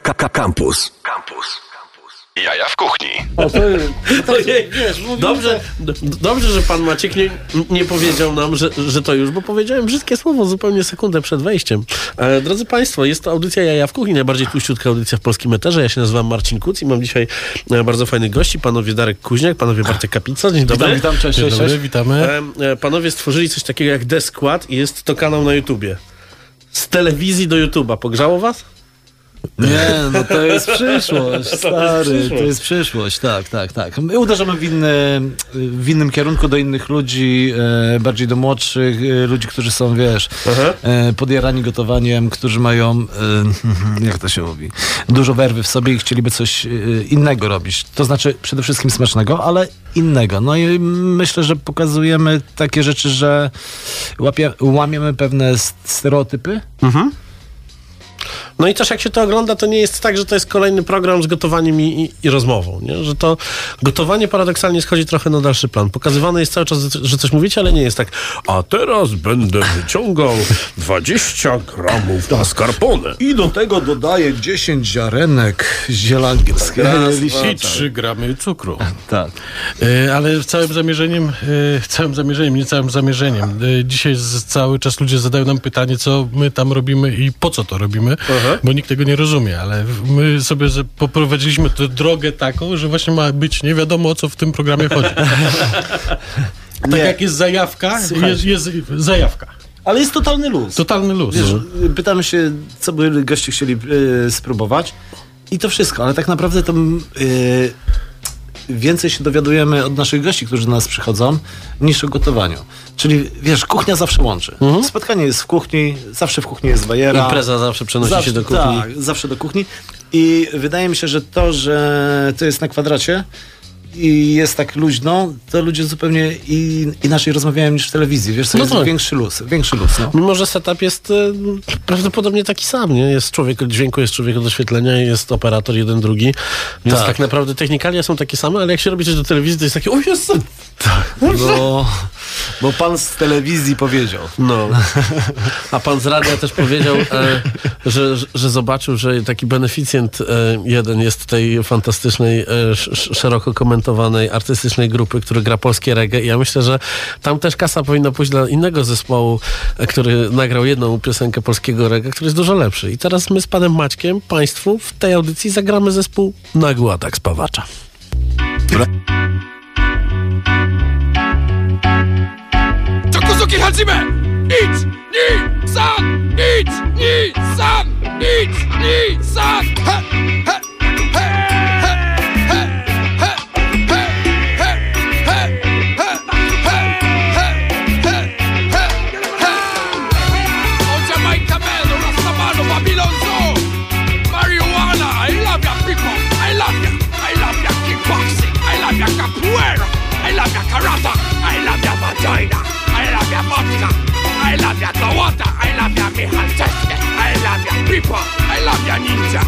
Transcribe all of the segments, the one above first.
Campus. Campus. Jaja w kuchni. O, to, to, Ojej, wiesz, Dobrze, d- dobrze, że pan Maciek nie, nie powiedział nam, że, że to już, bo powiedziałem brzydkie słowo zupełnie sekundę przed wejściem. E, drodzy Państwo, jest to audycja Jaja w Kuchni, najbardziej tłuściutka audycja w polskim eterze. Ja się nazywam Marcin Kuc i mam dzisiaj e, bardzo fajnych gości. Panowie Darek Kuźniak, panowie Bartek Kapica. Dzień dobry. Witam, witam, cześć, Dzień cześć, dobry, cześć. witamy. E, e, panowie stworzyli coś takiego jak The Squad i jest to kanał na YouTubie. Z telewizji do YouTube'a. Pogrzało was? Nie, no to jest przyszłość, stary, przyszłość. to jest przyszłość, tak, tak, tak. My uderzamy w, inny, w innym kierunku do innych ludzi, e, bardziej do młodszych, e, ludzi, którzy są, wiesz, e, podjarani gotowaniem, którzy mają, jak to się mówi, dużo werwy w sobie i chcieliby coś innego robić. To znaczy przede wszystkim smacznego, ale innego. No i myślę, że pokazujemy takie rzeczy, że łapie, łamiemy pewne stereotypy. No i też jak się to ogląda, to nie jest tak, że to jest kolejny program z gotowaniem i, i, i rozmową, nie? Że to gotowanie paradoksalnie schodzi trochę na dalszy plan. Pokazywane jest cały czas, że coś mówicie, ale nie jest tak, a teraz będę wyciągał 20 gramów mascarpone. I do tego dodaję 10 ziarenek zielanki. Raz, I dwa, 3 gramy cukru. Tak. E, ale całym zamierzeniem, e, całym zamierzeniem, nie całym zamierzeniem. E, dzisiaj z, cały czas ludzie zadają nam pytanie, co my tam robimy i po co to robimy, bo nikt tego nie rozumie, ale my sobie poprowadziliśmy tę drogę taką, że właśnie ma być nie wiadomo o co w tym programie chodzi. tak jak jest zajawka, jest, jest zajawka. Ale jest totalny luz. Totalny luz. Wiesz, no. pytamy się, co by goście chcieli y, spróbować i to wszystko, ale tak naprawdę to y, więcej się dowiadujemy od naszych gości, którzy do nas przychodzą, niż o gotowaniu. Czyli wiesz, kuchnia zawsze łączy. Spotkanie jest w kuchni, zawsze w kuchni jest bajera. Impreza zawsze przenosi zawsze, się do kuchni. Tak, zawsze do kuchni. I wydaje mi się, że to, że to jest na kwadracie i jest tak luźno, to ludzie zupełnie i, inaczej rozmawiają niż w telewizji. Wiesz, co No jest tak. większy luz. Większy luz, no. Mimo, że setup jest e, prawdopodobnie taki sam, nie? Jest człowiek od dźwięku, jest człowiek od oświetlenia, jest operator jeden, drugi. Więc tak, Tak. naprawdę technikalia są takie same, ale jak się robi coś do telewizji, to jest takie, o jest No, bo pan z telewizji powiedział. No. A pan z radia też powiedział, e, że, że zobaczył, że taki beneficjent e, jeden jest tej fantastycznej, e, sz, sz- szeroko komentowanej artystycznej grupy, który gra polskie reggae. I ja myślę, że tam też kasa powinna pójść dla innego zespołu, e, który nagrał jedną piosenkę polskiego reggae, który jest dużo lepszy. I teraz my z panem Maćkiem państwu w tej audycji zagramy zespół Nagły Atak Spawacza. チき始め。1231231231 ninja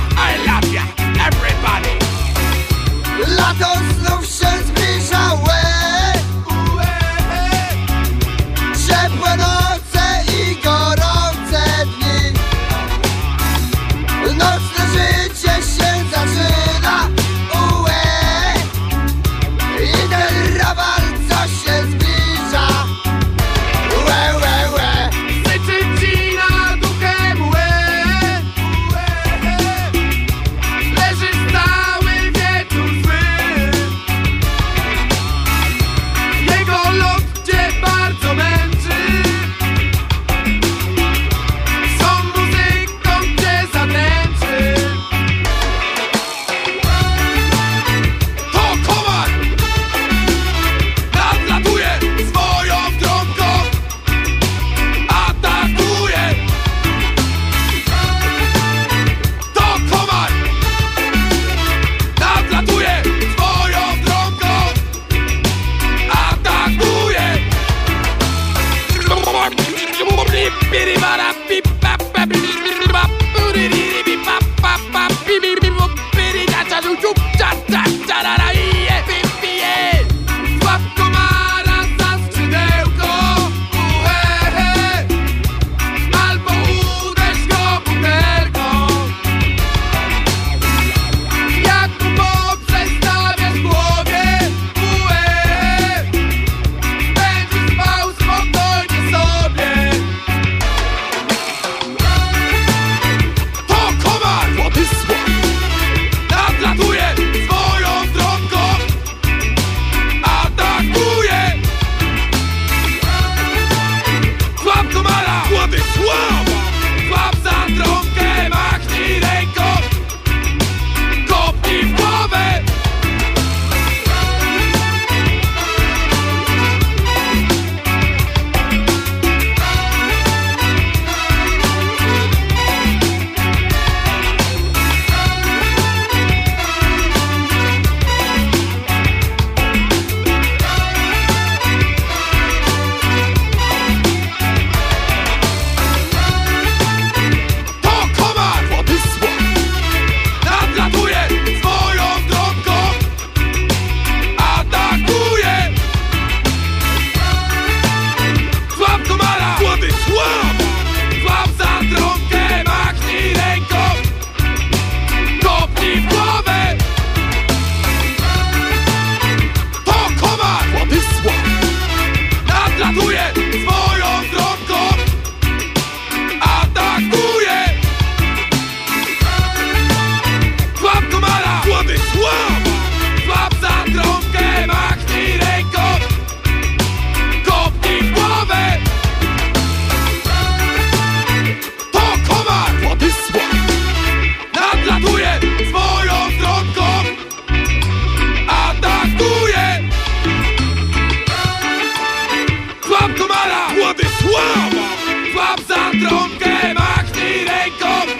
ja, Władysława Łap za trąbkę, machnij ręką.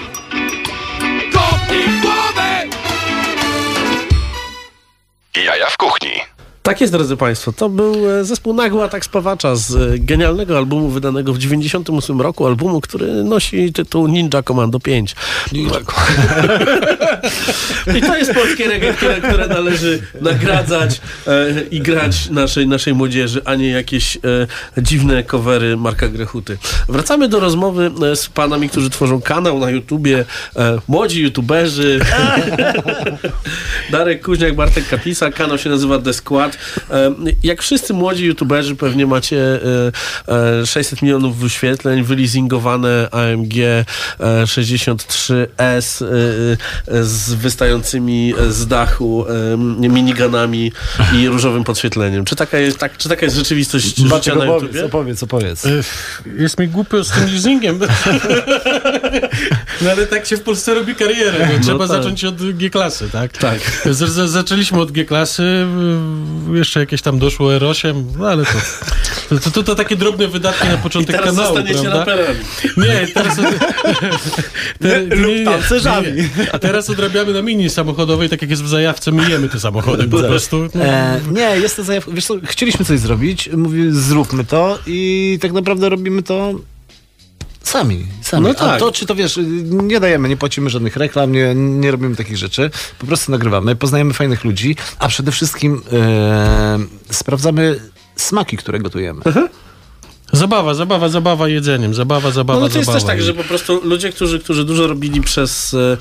Kopnij głowę. Jaja w kuchni. Tak jest, drodzy Państwo. To był e, zespół Nagły Atak Spawacza z e, genialnego albumu wydanego w 98 roku. Albumu, który nosi tytuł Ninja Commando 5. I to jest polskie reggae, które, które należy nagradzać e, i grać naszej, naszej młodzieży, a nie jakieś e, dziwne covery Marka Grechuty. Wracamy do rozmowy e, z panami, którzy tworzą kanał na YouTubie. E, młodzi youtuberzy. Darek Kuźniak, Bartek Kapisa. Kanał się nazywa The Squad. E, jak wszyscy młodzi youtuberzy pewnie macie e, e, 600 milionów wyświetleń, wyleasingowane AMG e, 63S e, e, z wystającymi z dachu e, miniganami i różowym podświetleniem. Czy taka jest, tak, czy taka jest rzeczywistość życia Bartek, na opowiedz, YouTubie? opowiedz, opowiedz. E, Jest mi głupio z tym leasingiem. No ale tak się w Polsce robi karierę. No, trzeba tak. zacząć od G-klasy, tak? Tak. Z, z, zaczęliśmy od G-klasy, jeszcze jakieś tam doszło R8, no ale to, to, to, to takie drobne wydatki na I początek teraz kanału, zostaniecie prawda? raperami. Nie, teraz... te, Lub tancerzami. nie, nie. A teraz odrabiamy na mini samochodowej, tak jak jest w zajawce, myjemy te samochody po prostu. No. E, nie, jest to zajawka. Wiesz co, chcieliśmy coś zrobić, mówi, zróbmy to i tak naprawdę robimy to sami. sami. No A tak. to, czy to wiesz, nie dajemy, nie płacimy żadnych reklam, nie, nie robimy takich rzeczy. Po prostu nagrywamy, poznajemy fajnych ludzi, a przede wszystkim e, sprawdzamy smaki, które gotujemy. Zabawa, zabawa, zabawa jedzeniem, zabawa, zabawa, No, no to jest zabawa. też tak, że po prostu ludzie, którzy, którzy dużo robili przez, e,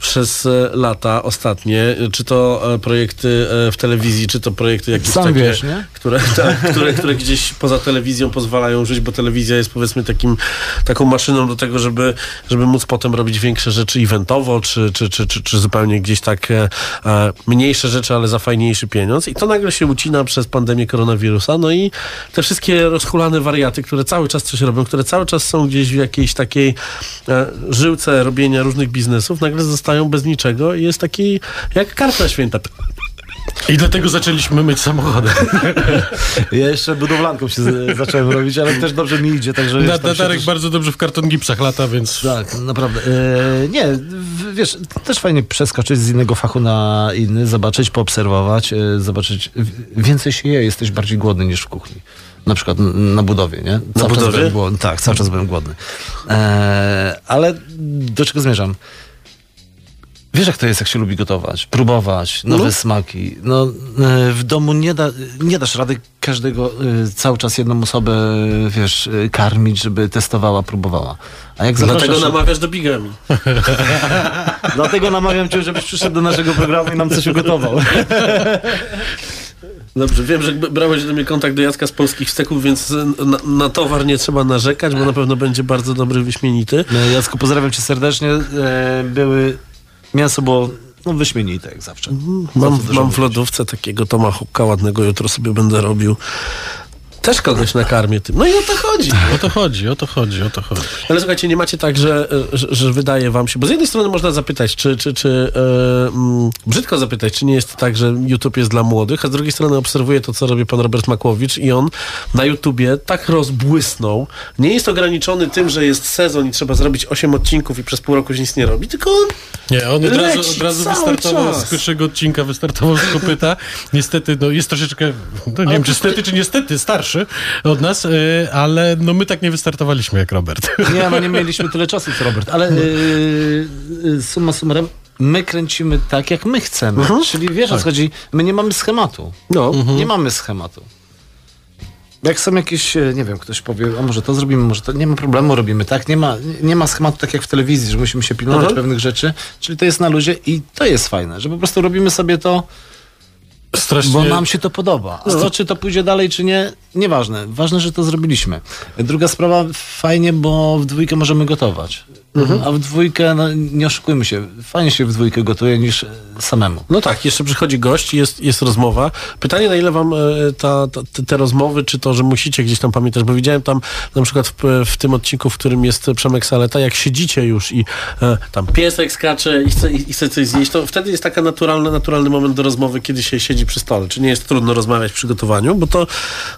przez e, lata ostatnie, e, czy to projekty w telewizji, czy to projekty jakieś Sam takie, wiesz, nie? Które, tak, które, które gdzieś poza telewizją pozwalają żyć, bo telewizja jest powiedzmy takim, taką maszyną do tego, żeby, żeby móc potem robić większe rzeczy eventowo, czy, czy, czy, czy, czy zupełnie gdzieś tak mniejsze rzeczy, ale za fajniejszy pieniądz. I to nagle się ucina przez pandemię koronawirusa. No i te wszystkie rozchulane wariaty, które cały czas coś robią, które cały czas są gdzieś w jakiejś takiej e, żyłce robienia różnych biznesów, nagle zostają bez niczego i jest taki jak karta święta. I dlatego zaczęliśmy myć samochody. Ja jeszcze budowlanką się zacząłem robić, ale też dobrze mi idzie, także... Na, też- bardzo dobrze w karton gipsach lata, więc... Tak, naprawdę. E, nie, wiesz, też fajnie przeskoczyć z innego fachu na inny, zobaczyć, poobserwować, e, zobaczyć. Więcej się je, jesteś bardziej głodny niż w kuchni. Na przykład na budowie, nie? Cały czas budowie? byłem głodny. Tak, cały czas byłem głodny. E, ale do czego zmierzam? Wiesz, jak to jest, jak się lubi gotować, próbować, nowe smaki. No, e, w domu nie, da, nie dasz rady każdego, e, cały czas jedną osobę, wiesz, e, karmić, żeby testowała, próbowała. A jak Dlatego namawiasz do bigami. Dlatego namawiam cię, żebyś przyszedł do naszego programu i nam coś ugotował. Dobrze, wiem, że brałeś do mnie kontakt do Jacka z polskich steków, więc na, na towar nie trzeba narzekać, bo na pewno będzie bardzo dobry, wyśmienity. No, Jacku, pozdrawiam cię serdecznie. E, były... Mięso było no, wyśmienite, jak zawsze. Mam, tu dużo mam w lodówce takiego tomahawka ładnego, jutro sobie będę robił. Też kogoś nakarmię tym. No i o to chodzi. O to chodzi, o to chodzi, o to chodzi. Ale słuchajcie, nie macie tak, że, że, że wydaje wam się, bo z jednej strony można zapytać, czy, czy, czy e, mm, brzydko zapytać, czy nie jest tak, że YouTube jest dla młodych, a z drugiej strony obserwuję to, co robi pan Robert Makłowicz i on na YouTubie tak rozbłysnął. Nie jest ograniczony tym, że jest sezon i trzeba zrobić 8 odcinków i przez pół roku się nic nie robi, tylko on Nie, on od razu, od razu wystartował czas. z pierwszego odcinka, wystartował z kopyta. Niestety, no jest troszeczkę, no nie wiem czy stety, czy niestety, starszy od nas, y, ale no my tak nie wystartowaliśmy jak Robert. Nie, no nie mieliśmy tyle czasu co Robert, ale yy, summa summarum, my kręcimy tak, jak my chcemy. Czyli wiesz, o co chodzi, my nie mamy schematu. no, Nie mamy schematu. Jak są jakieś, e, nie wiem, ktoś powie, a może to zrobimy, może to, nie ma problemu, robimy tak. Nie ma, nie ma schematu tak jak w telewizji, że musimy się pilnować Mhm. pewnych rzeczy. Czyli to jest na luzie i to jest fajne, że po prostu robimy sobie to, Strasznie... bo nam się to podoba. A to, czy to pójdzie dalej, czy nie, nieważne. Ważne, że to zrobiliśmy. Druga sprawa, fajnie, bo w dwójkę możemy gotować. A w dwójkę, no, nie oszukujmy się, fajnie się w dwójkę gotuje niż e, samemu. No tak, jeszcze przychodzi gość, jest, jest rozmowa. Pytanie, na ile wam e, ta, ta, te- rozmowy, czy to, że musicie gdzieś tam pamiętać, bo widziałem tam na przykład w, w tym odcinku, w którym jest Przemek Saleta, jak siedzicie już i e, tam piesek skacze i chce, i chce coś zjeść, to wtedy jest taka naturalna, naturalny moment do rozmowy, kiedy się siedzi przy stole. Czy nie jest trudno rozmawiać przy gotowaniu, bo to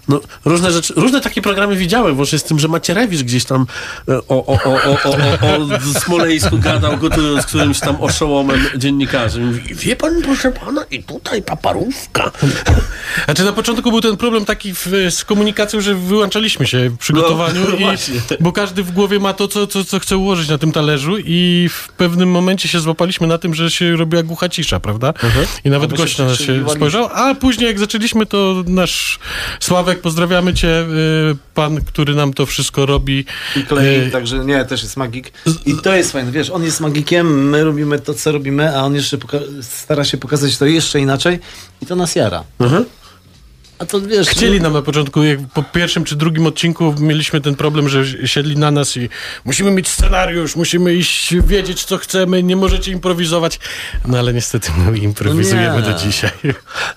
no, różne rzeczy, różne takie programy widziałem, włącznie z tym, że Macierewicz gdzieś tam e, o, o, o, o, o, o, o Smoleńsku gadał, gotując którymś tam oszołomem dziennikarzem. I wie pan, proszę pana, i tutaj ta parówka. Znaczy na początku był ten problem taki w, z komunikacją, że wyłączaliśmy się w przygotowaniu, No, i, właśnie. bo każdy w głowie ma to, co, co, co chce ułożyć na tym talerzu i w pewnym momencie się złapaliśmy na tym, że się robiła głucha cisza, prawda? I nawet gość na nas się spojrzał, a później jak zaczęliśmy, to nasz Sławek, pozdrawiamy cię, y, pan, który nam to wszystko robi. I klei, Y, także nie, też jest magik. I to jest fajne, wiesz, on jest magikiem, my robimy to, co robimy, a on jeszcze stara się pokazać to jeszcze inaczej i to nas jara. A to wiesz... Chcieli nam na początku, jak po pierwszym czy drugim odcinku mieliśmy ten problem, że siedli na nas i musimy mieć scenariusz, musimy iść, wiedzieć co chcemy, nie możecie improwizować. No ale niestety my improwizujemy No nie. do dzisiaj.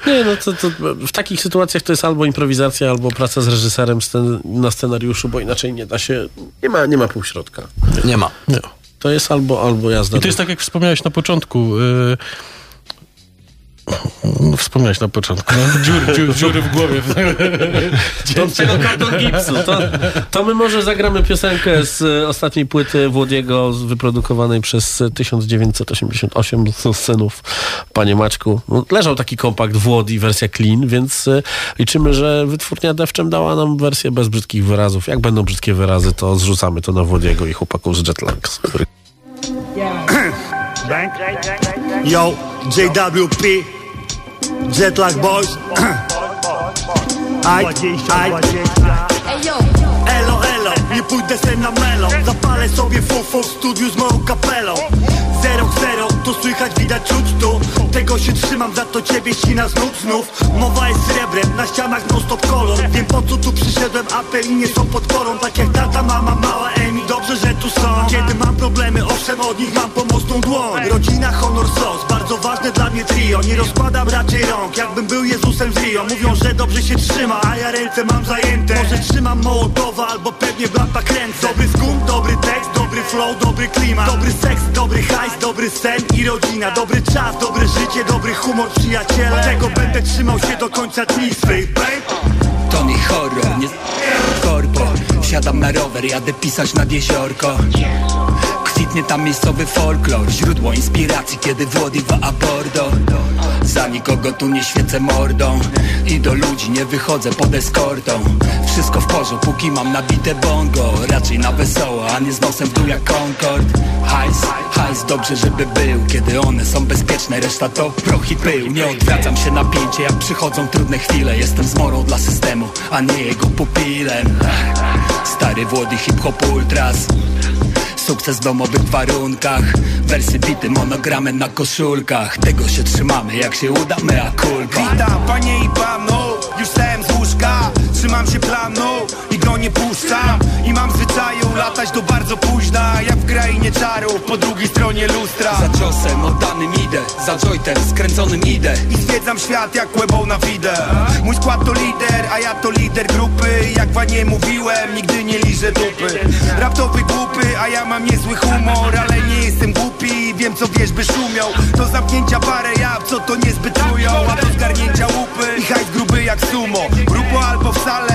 Nie, no to, to w takich sytuacjach to jest albo improwizacja, albo praca z reżyserem scen- na scenariuszu, bo inaczej nie da się, nie ma, nie ma półśrodka. Nie ma. No. To jest albo, albo jazda. I to jest tak jak wspomniałeś na początku. y, No, wspomniałeś na początku. No, dziury, dziury, dziury w głowie. Do tego karton gipsu. To, to my może zagramy piosenkę z e, ostatniej płyty Włodiego, z- wyprodukowanej przez e, 1988 z synów Panie Maczku. No, leżał taki kompakt Włodi, wersja clean, więc e, liczymy, że wytwórnia Dewczem dała nam wersję bez brzydkich wyrazów. Jak będą brzydkie wyrazy, to zrzucamy to na Włodiego i chłopaków z Jetlangs, który Yo, JWP, Jetlag Boys. Aj, aj. Elo, elo, nie pójdę se na melo. Zapalę sobie fufo w studiu z moją kapelą. Zero, zero, to słychać, widać, czuć tu. Tego się trzymam, za to ciebie ścina z nóg znów. Mowa jest srebrem, na ścianach non stop kolor. Wiem po co tu przyszedłem, apel i nie są podporą Tak jak tata, mama, mała tu są. Kiedy mam problemy, owszem, od nich mam pomocną dłoń. Rodzina, honor, sos, bardzo ważne dla mnie trio. Nie rozkładam raczej rąk, jakbym był Jezusem z Rio. Mówią, że dobrze się trzyma, a ja ręce mam zajęte. Może trzymam Mołotowa, albo pewnie blata kręcę. Dobry skum, dobry tekst, dobry flow, dobry klimat. Dobry seks, dobry hajs, dobry sen i rodzina. Dobry czas, dobre życie, dobry humor, przyjaciele. Tego będę trzymał się do końca dni swych, babe To nie horror, nie korpo Wsiadam na rower, jadę pisać nad jeziorko Kwitnie tam miejscowy folklor. Źródło inspiracji, kiedy Włodiwa a bordo Za nikogo tu nie świecę mordą. I do ludzi nie wychodzę pod eskortą. Wszystko w porządku, póki mam nabite bongo. Raczej na wesoło, a nie z nosem w dół jak Concord. Hajs, hajs, dobrze żeby był. Kiedy one są bezpieczne, reszta to proch i pył. Nie odwracam się napięcie, jak przychodzą trudne chwile. Jestem zmorą dla systemu, a nie jego pupilem. Stary Włody hip-hop ultras Sukces w domowych warunkach. Wersy bity monogramem na koszulkach. Tego się trzymamy, jak się uda mea kulpa Witam panie i panów, już stałem z łóżka. Trzymam się planu nie puszczam I mam zwyczaju latać do bardzo późna Jak w krainie czarów, po drugiej stronie lustra. Za ciosem oddanym idę, za jointem skręconym idę. I zwiedzam świat jak kłębą na widę. Mój skład to lider, a ja to lider grupy. Jak wanie mówiłem, nigdy nie liżę dupy. Rap to wygłupy, a ja mam niezły humor Ale nie jestem głupi, wiem co wierzby szumią Do zamknięcia parę jab, co to niezbyt czują A do zgarnięcia łupy i hajs gruby jak sumo. Grupo albo wcale,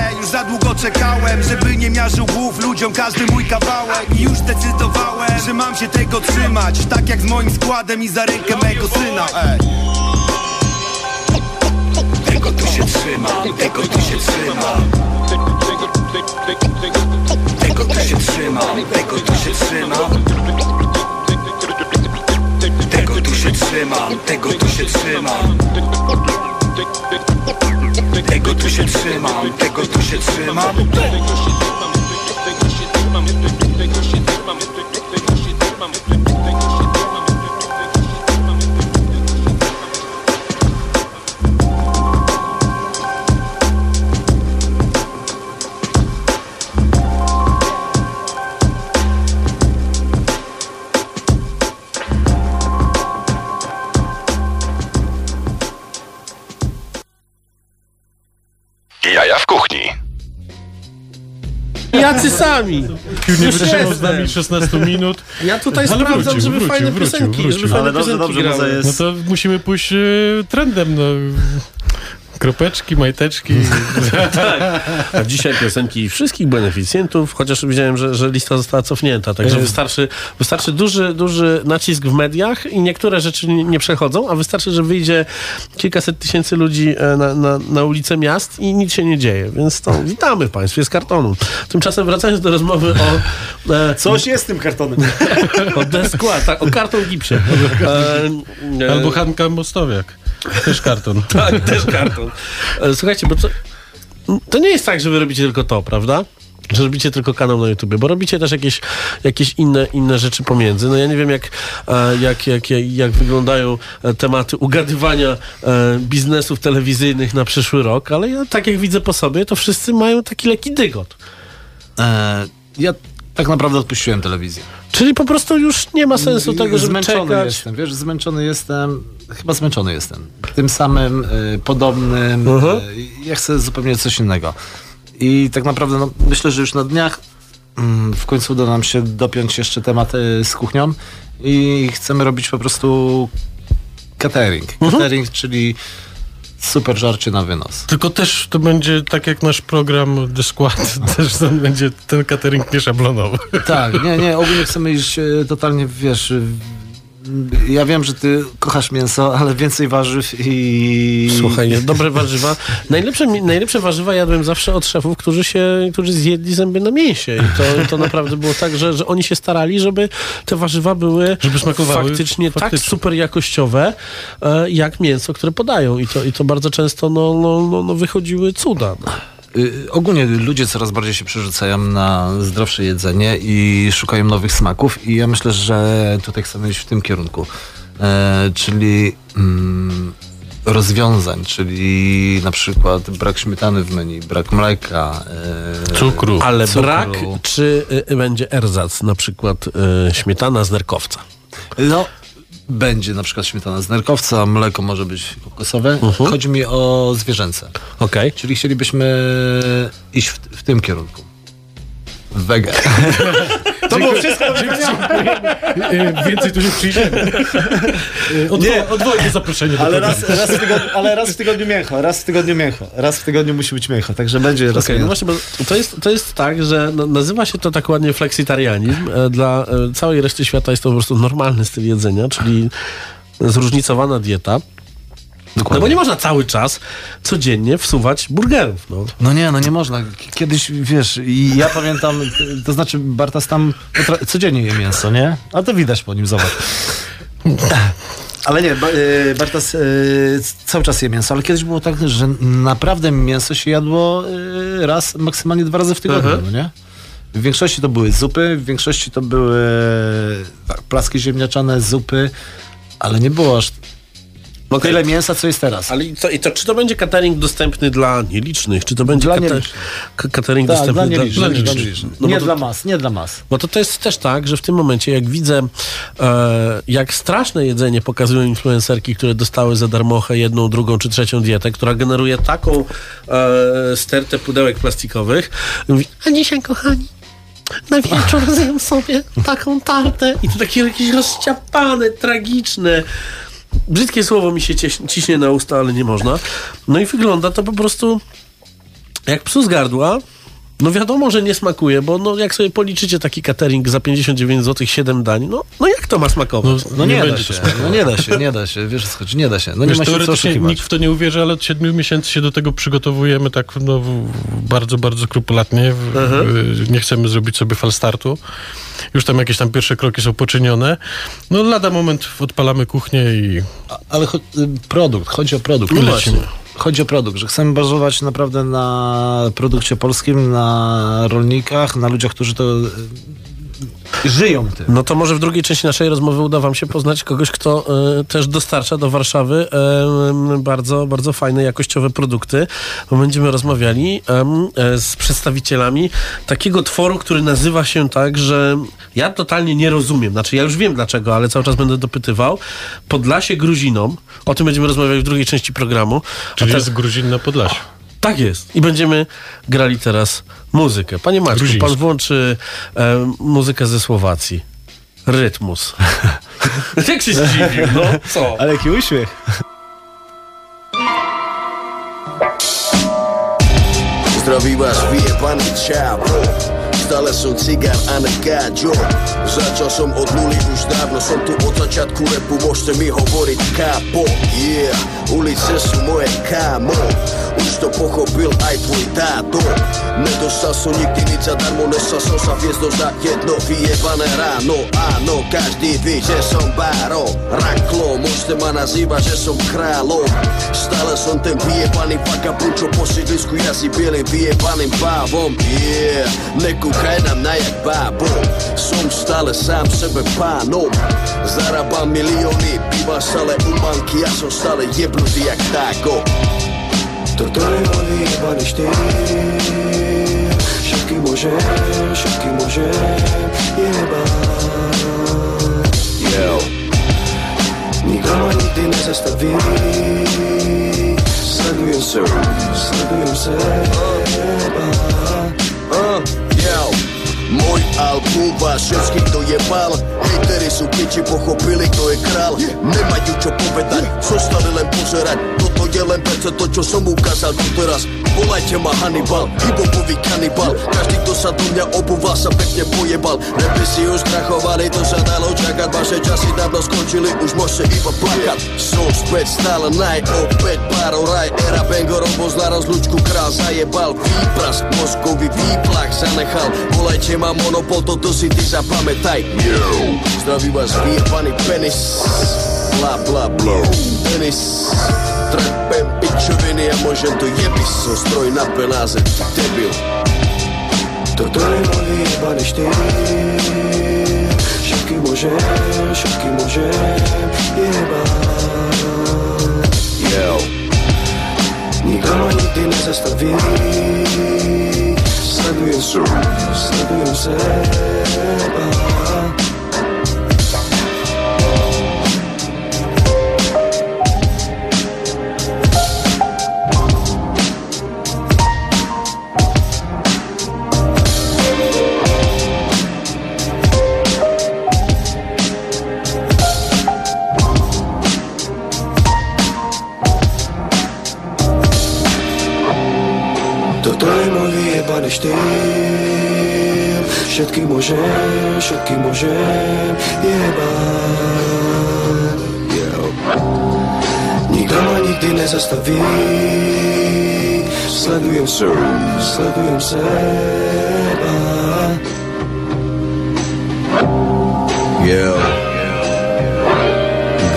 czekałem Żeby nie miażył głów ludziom każdy mój kawałek. I już zdecydowałem, że mam się tego trzymać Tak jak z moim składem i za rękę mego syna Ej. Tego tu się trzymam, tego tu się trzymam Tego tu się trzymam, tego tu się trzymam Tego tu się trzymam, tego tu się trzymam Tego tu się trzymam, tego tu się trzymam. Jaja Jacy sami! Nie wytrzymał z nami 16 minut. Ja tutaj Ale sprawdzam, wrócił, żeby wrócił, fajne wrócił, piosenki, wrócił. żeby fajne Ale dobrze, piosenki dobrze, grały. to No jest... to musimy pójść e, trendem, no. Kropeczki, majteczki. tak. A dzisiaj piosenki wszystkich beneficjentów, chociaż widziałem, że, że lista została cofnięta, także E. wystarczy, wystarczy duży, duży nacisk w mediach i niektóre rzeczy nie, przechodzą, a wystarczy, że wyjdzie kilkaset tysięcy ludzi e, na, na, na ulice miast i nic się nie dzieje. Więc to witamy w państwie z kartonu. Tymczasem wracając do rozmowy o... E, Coś jest z tym kartonem. o deskła, tak, o karton gipsie. E, e, Albo Hanka Mostowiak. Też karton. tak, też karton. E, Słuchajcie, bo to, to nie jest tak, że wy robicie tylko to, prawda? Że robicie tylko kanał na YouTube, bo robicie też jakieś, jakieś inne, inne rzeczy pomiędzy. No ja nie wiem, jak, e, jak, jak, jak, wyglądają e, tematy ugadywania biznesów telewizyjnych na przyszły rok, ale ja tak jak widzę po sobie, to wszyscy mają taki lekki dygot. E, ja tak naprawdę odpuściłem telewizję. Czyli po prostu już nie ma sensu tego, żeby zmęczony czekać. jestem, wiesz, zmęczony jestem, chyba zmęczony jestem. Tym samym, y, podobnym, Mhm. y, ja chcę zupełnie coś innego. I tak naprawdę no, myślę, że już na dniach mm, w końcu uda nam się dopiąć jeszcze temat y, z kuchnią i chcemy robić po prostu catering. Mhm. Catering, czyli super żarcie na wynos. Tylko też to będzie tak jak nasz program The Squad, też to będzie ten catering nieszablonowy. Tak, nie, nie, ogólnie chcemy iść e, totalnie, wiesz, ja wiem, że ty kochasz mięso, ale więcej warzyw i... Słuchaj, dobre warzywa. Najlepsze, najlepsze warzywa jadłem zawsze od szefów, którzy się, którzy zjedli zęby na mięsie. I to, to naprawdę było tak, że, że oni się starali, żeby te warzywa były Żeby smakowały faktycznie, tak super jakościowe, e, jak mięso, które podają. I to, i to bardzo często no, no, no, no wychodziły cuda. Y, Ogólnie ludzie coraz bardziej się przerzucają na zdrowsze jedzenie i szukają nowych smaków i ja myślę, że tutaj chcemy iść w tym kierunku. E, czyli mm, rozwiązań, czyli na przykład brak śmietany w menu, brak mleka. E, Cukru. Ale Cukru. brak, czy y, będzie erzac, na przykład y, śmietana z nerkowca. No, będzie na przykład śmietana z nerkowca, mleko może być kokosowe. Mhm. Chodzi mi o zwierzęce. Okej. Czyli chcielibyśmy iść w, w tym kierunku. Wege. To było wszystko do E, Więcej tu nie przyjdziemy. Odwo-. Odwołuję zaproszenie do ale raz, raz, w tygodniu, ale raz w tygodniu mięcho, raz w tygodniu mięcho. Raz w tygodniu musi być mięcho, także będzie raz Okej, no właśnie, bo to jest, to jest tak, że nazywa się to tak ładnie fleksitarianizm. E, Dla e, całej reszty świata jest to po prostu normalny styl jedzenia, czyli zróżnicowana dieta. No bo nie można cały czas codziennie wsuwać burgerów. No. No nie, no nie można. Kiedyś, wiesz, i ja pamiętam, to znaczy Bartas tam codziennie je mięso, nie? A to widać po nim, zobacz. Ale nie, y, Bartas y, cały czas je mięso, ale kiedyś było tak, że naprawdę mięso się jadło y, raz, maksymalnie dwa razy w tygodniu, no nie? W większości to były zupy, w większości to były tak, placki ziemniaczane, zupy, ale nie było aż tyle mięsa, co jest teraz. Ale i to, i to, czy to będzie catering dostępny dla nielicznych? Czy to będzie Dla kata- nielicznych. catering Tak, dostępny dla dla, nielicznych, dla nielicznych? nielicznych. No nie to- dla mas, nie dla mas. Bo to, to jest też tak, że w tym momencie, jak widzę, e, jak straszne jedzenie pokazują influencerki, które dostały za darmochę jedną, drugą czy trzecią dietę, która generuje taką e, stertę pudełek plastikowych, mówi, a dzisiaj, kochani, na wieczór zjem sobie taką tartę. I to takie jakieś rozciapane, tragiczne. Brzydkie słowo mi się ciśnie na usta, ale nie można. No i wygląda to po prostu jak psu z gardła. No wiadomo, że nie smakuje, bo no jak sobie policzycie taki catering za 59 zł 7 dań, no, no to ma smakować? No nie, Nie da będzie się, no nie da się, nie da się, wiesz co chodzi, nie da się. No nie Wiesz, ma się co oszukiwać. nikt w to nie uwierzy, ale od siedmiu miesięcy się do tego przygotowujemy tak no, bardzo, bardzo skrupulatnie. W, nie chcemy zrobić sobie falstartu. Już tam jakieś tam pierwsze kroki są poczynione. No lada moment odpalamy kuchnię i Ale cho- y, produkt, chodzi o produkt. No Lecimy. Chodzi o produkt, że chcemy bazować naprawdę na produkcie polskim, na rolnikach, na ludziach, którzy to żyją tym. No to może w drugiej części naszej rozmowy uda wam się poznać kogoś, kto e, też dostarcza do Warszawy e, bardzo, bardzo fajne, jakościowe produkty. Bo będziemy rozmawiali e, z przedstawicielami takiego tworu, który nazywa się tak, że ja totalnie nie rozumiem. Znaczy ja już wiem dlaczego, ale cały czas będę dopytywał. Podlasie Gruzinom. O tym będziemy rozmawiać w drugiej części programu. Czyli te- jest Gruzin na Podlasiu. Tak jest. I będziemy grali teraz muzykę. Panie Maćku, pan włączy e, muzykę ze Słowacji. Rytmus. Jak się zdziwił, no co? Ale jaki uśmiech. Vás vyjebaný čávo Stále som cigár a ne gáďo Začal som od nuly už dávno Som tu od začiatku repu. Môžete mi hovoriť kápo? Yeah, ulice sú moje kámo. Už to pochopil aj tvoj táto. Nedostal som nikdy nič zadarmo Nesal som sa hviezdo za jedno vyjebané ráno Áno, každý ví, že som báro. Raklo, môžete ma nazývať, že som kráľom. Stále som ten vyjebaný vagabund Čo po sídlisku jazdí bielým vyjebaným pávom Yeah, Hajnam na jak bábu, Som stale sam sebe panom Zarabam milioni Biva sale u banki Ja sam stale jebnuti jak tako Tortore novi jebaniš ti Šaki može, šaki može Jebat Yo Nikama nigdje ne zastavi Sladujem se, sladujem se Jebat yo Môj album vás všetkých dojebal Hejteri sú piči, pochopili, kto je král. Nemajú čo povedať, zostali len pozerať Toto je len perce to, čo som ukázal tu teraz Volajte ma Hannibal, hibopový kanibal Každý, kto sa do mňa obúval, sa pekne pojebal. Repy si už krachovali, to sa dalo čakať Vaše časy dávno skončili, už môžete iba plakať. Som späť stále naj, opäť párov raj Era Bangorov pozná rozlučku, král zajebal. Výprask, mozkový výplach zanechal. Volajte ma monopol, toto si ty zapamätaj. Yo, zdraví vás vyjebaný penis. Bla bla bla, penis. Trepem pičoviny a môžem to jebiť Som stroj na penáze, ty debil. Toto je môj vyjebaný štýl. Všetky môžem, všetky môžem jebať Yo, Nikto ma nikdy nezastaví. Sledujem sa, sledujem seba štýl Všetky môžem, všetky môžem jebať Yo. Nikto ma nikdy nezastaví. Sledujem sa, sledujem seba. Yo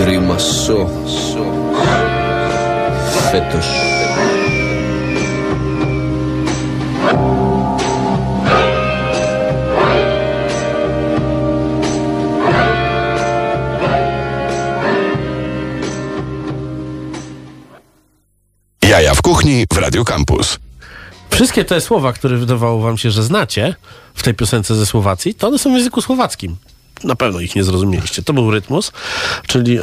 Grimaso Fetoš kuchni w Radio Campus. Wszystkie te słowa, które wydawało wam się, że znacie w tej piosence ze Słowacji, to one są w języku słowackim. Na pewno ich nie zrozumieliście. To był Rytmus, czyli e,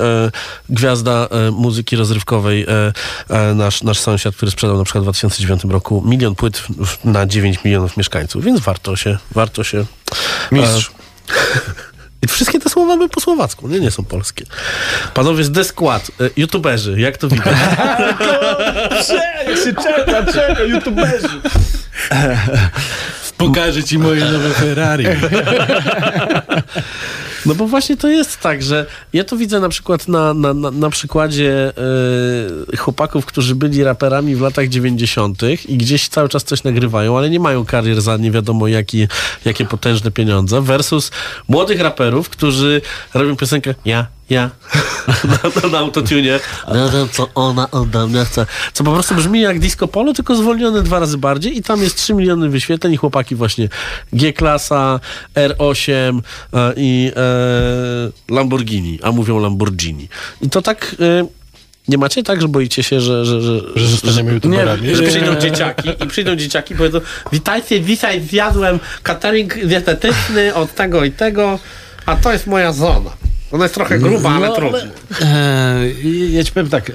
gwiazda e, muzyki rozrywkowej, e, e, nasz, nasz sąsiad, który sprzedał na przykład w 2009 roku milion płyt na 9 milionów mieszkańców, więc warto się, warto się... Mistrz. I wszystkie te słowa były po słowacku, nie, nie są polskie. Panowie z The Squad, e, youtuberzy, jak to widać? Jak się czeka, czeka, youtuberzy. Pokażę ci moje nowe Ferrari. No bo właśnie to jest tak, że ja to widzę na przykład na, na, na, przykładzie e, chłopaków, którzy byli raperami w latach 90. i gdzieś cały czas coś nagrywają, ale nie mają karier za nie wiadomo jaki, jakie potężne pieniądze, versus młodych raperów, którzy robią piosenkę ja, ja na, na, na autotune. Nie wiem, co ona ode mnie chce. Co po prostu brzmi jak disco polo, tylko zwolnione dwa razy bardziej i tam jest 3 miliony wyświetleń i chłopaki właśnie G-klasa, R8 e, i e, Lamborghini, a mówią Lamborghini. I to tak... E, nie macie tak, że boicie się, że... Że, że, Że zostaniemy youtuberami? że przyjdą dzieciaki i przyjdą dzieciaki i powiedzą witajcie, dzisiaj zjadłem catering dietetyczny od tego i tego, a to jest moja zona. Ona jest trochę gruba, ale No, trudno. E, ja ci powiem tak, e,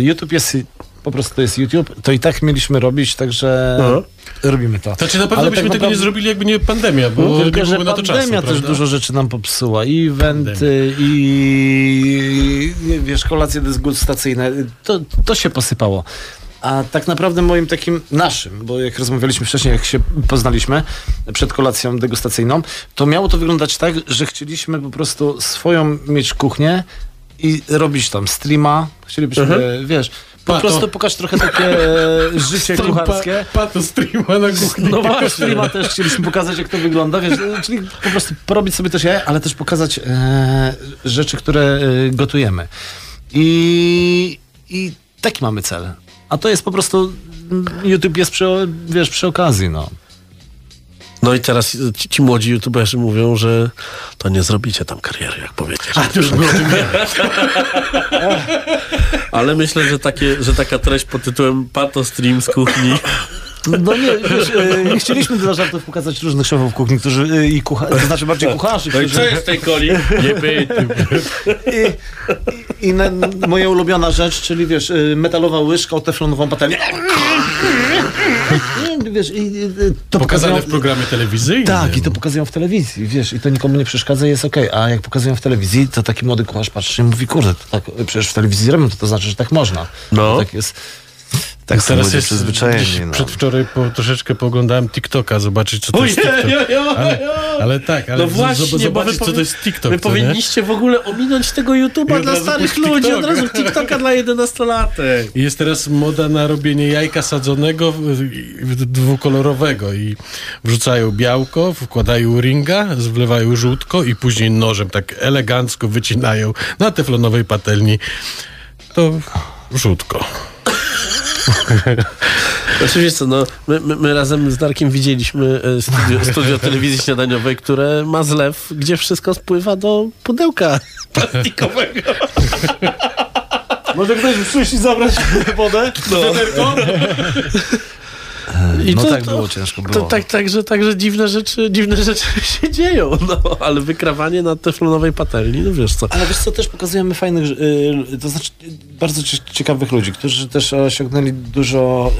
YouTube jest, po prostu to jest YouTube, to i tak mieliśmy robić, także No. robimy to. Znaczy na pewno Ale byśmy tak tego nie zrobili, jakby nie pandemia, bo No, tylko, że na to czasu, pandemia też dużo rzeczy nam popsuła. I eventy, i, i wiesz, kolacje degustacyjne. To, to się posypało. A tak naprawdę moim takim naszym, bo jak rozmawialiśmy wcześniej, jak się poznaliśmy przed kolacją degustacyjną, to miało to wyglądać tak, że chcieliśmy po prostu swoją mieć kuchnię i robić tam streama. Chcielibyśmy, Mhm. wiesz, po Pato. prostu pokaż trochę takie e, życie Stream kucharskie. Pa, pato streama na kuchni. No właśnie, streama też chcieliśmy pokazać, jak to wygląda, wiesz, e, czyli po prostu porobić sobie też jaja, ale też pokazać e, rzeczy, które e, gotujemy. I, I taki mamy cel. A to jest po prostu, YouTube jest przy, wiesz, przy okazji, no. No i teraz ci, ci młodzi youtuberzy mówią, że to nie zrobicie tam kariery, jak powiedzieć. A, już było tym. Ale myślę, że, takie, że taka treść pod tytułem Pato Stream z kuchni No nie, wiesz, e, chcieliśmy dla żartów pokazać różnych szefów kuchni, którzy e, i kucha, to znaczy bardziej kucharzy, No którzy... co jest w tej coli? Nie pytaj. I, i na, moja ulubiona rzecz, czyli wiesz, y, metalowa łyżka o teflonową patelnię. Wiesz, i, i, to Pokazane pokazują- w programie telewizyjnym. Tak, i to pokazują w telewizji, wiesz, i to nikomu nie przeszkadza i jest okej. A jak pokazują w telewizji, to taki młody kucharz patrzy i mówi, kurde, to tak, przecież w telewizji robią, to to znaczy, że tak można. No. To tak jest. Tak są Teraz jest przyzwyczajeni. No. Przedwczoraj po, troszeczkę pooglądałem TikToka, zobaczyć co to jest TikTok. Ale, ale tak, ale No właśnie, wy zobaczyć co to jest TikTok. Wy nie? powinniście w ogóle ominąć tego YouTube'a dla starych ludzi, TikToka. od razu TikToka dla 11-latek. I Jest teraz moda na robienie jajka sadzonego dwukolorowego i wrzucają białko, wkładają ringa, wlewają żółtko i później nożem tak elegancko wycinają na teflonowej patelni to żółtko. Oczywiście, co, no, my, my, my razem z Darkiem widzieliśmy e, studio, studio telewizji śniadaniowej, które ma zlew, gdzie wszystko spływa do pudełka plastikowego. Może ktoś przyjść i zabrać wodę? No. I no to- tak to- było, ciężko To, było. tak, także, także dziwne rzeczy, dziwne rzeczy się dzieją, no, ale wykrawanie na teflonowej patelni, no wiesz co. Ale wiesz co, też pokazujemy fajnych, y, to znaczy bardzo cie- ciekawych ludzi, którzy też osiągnęli dużo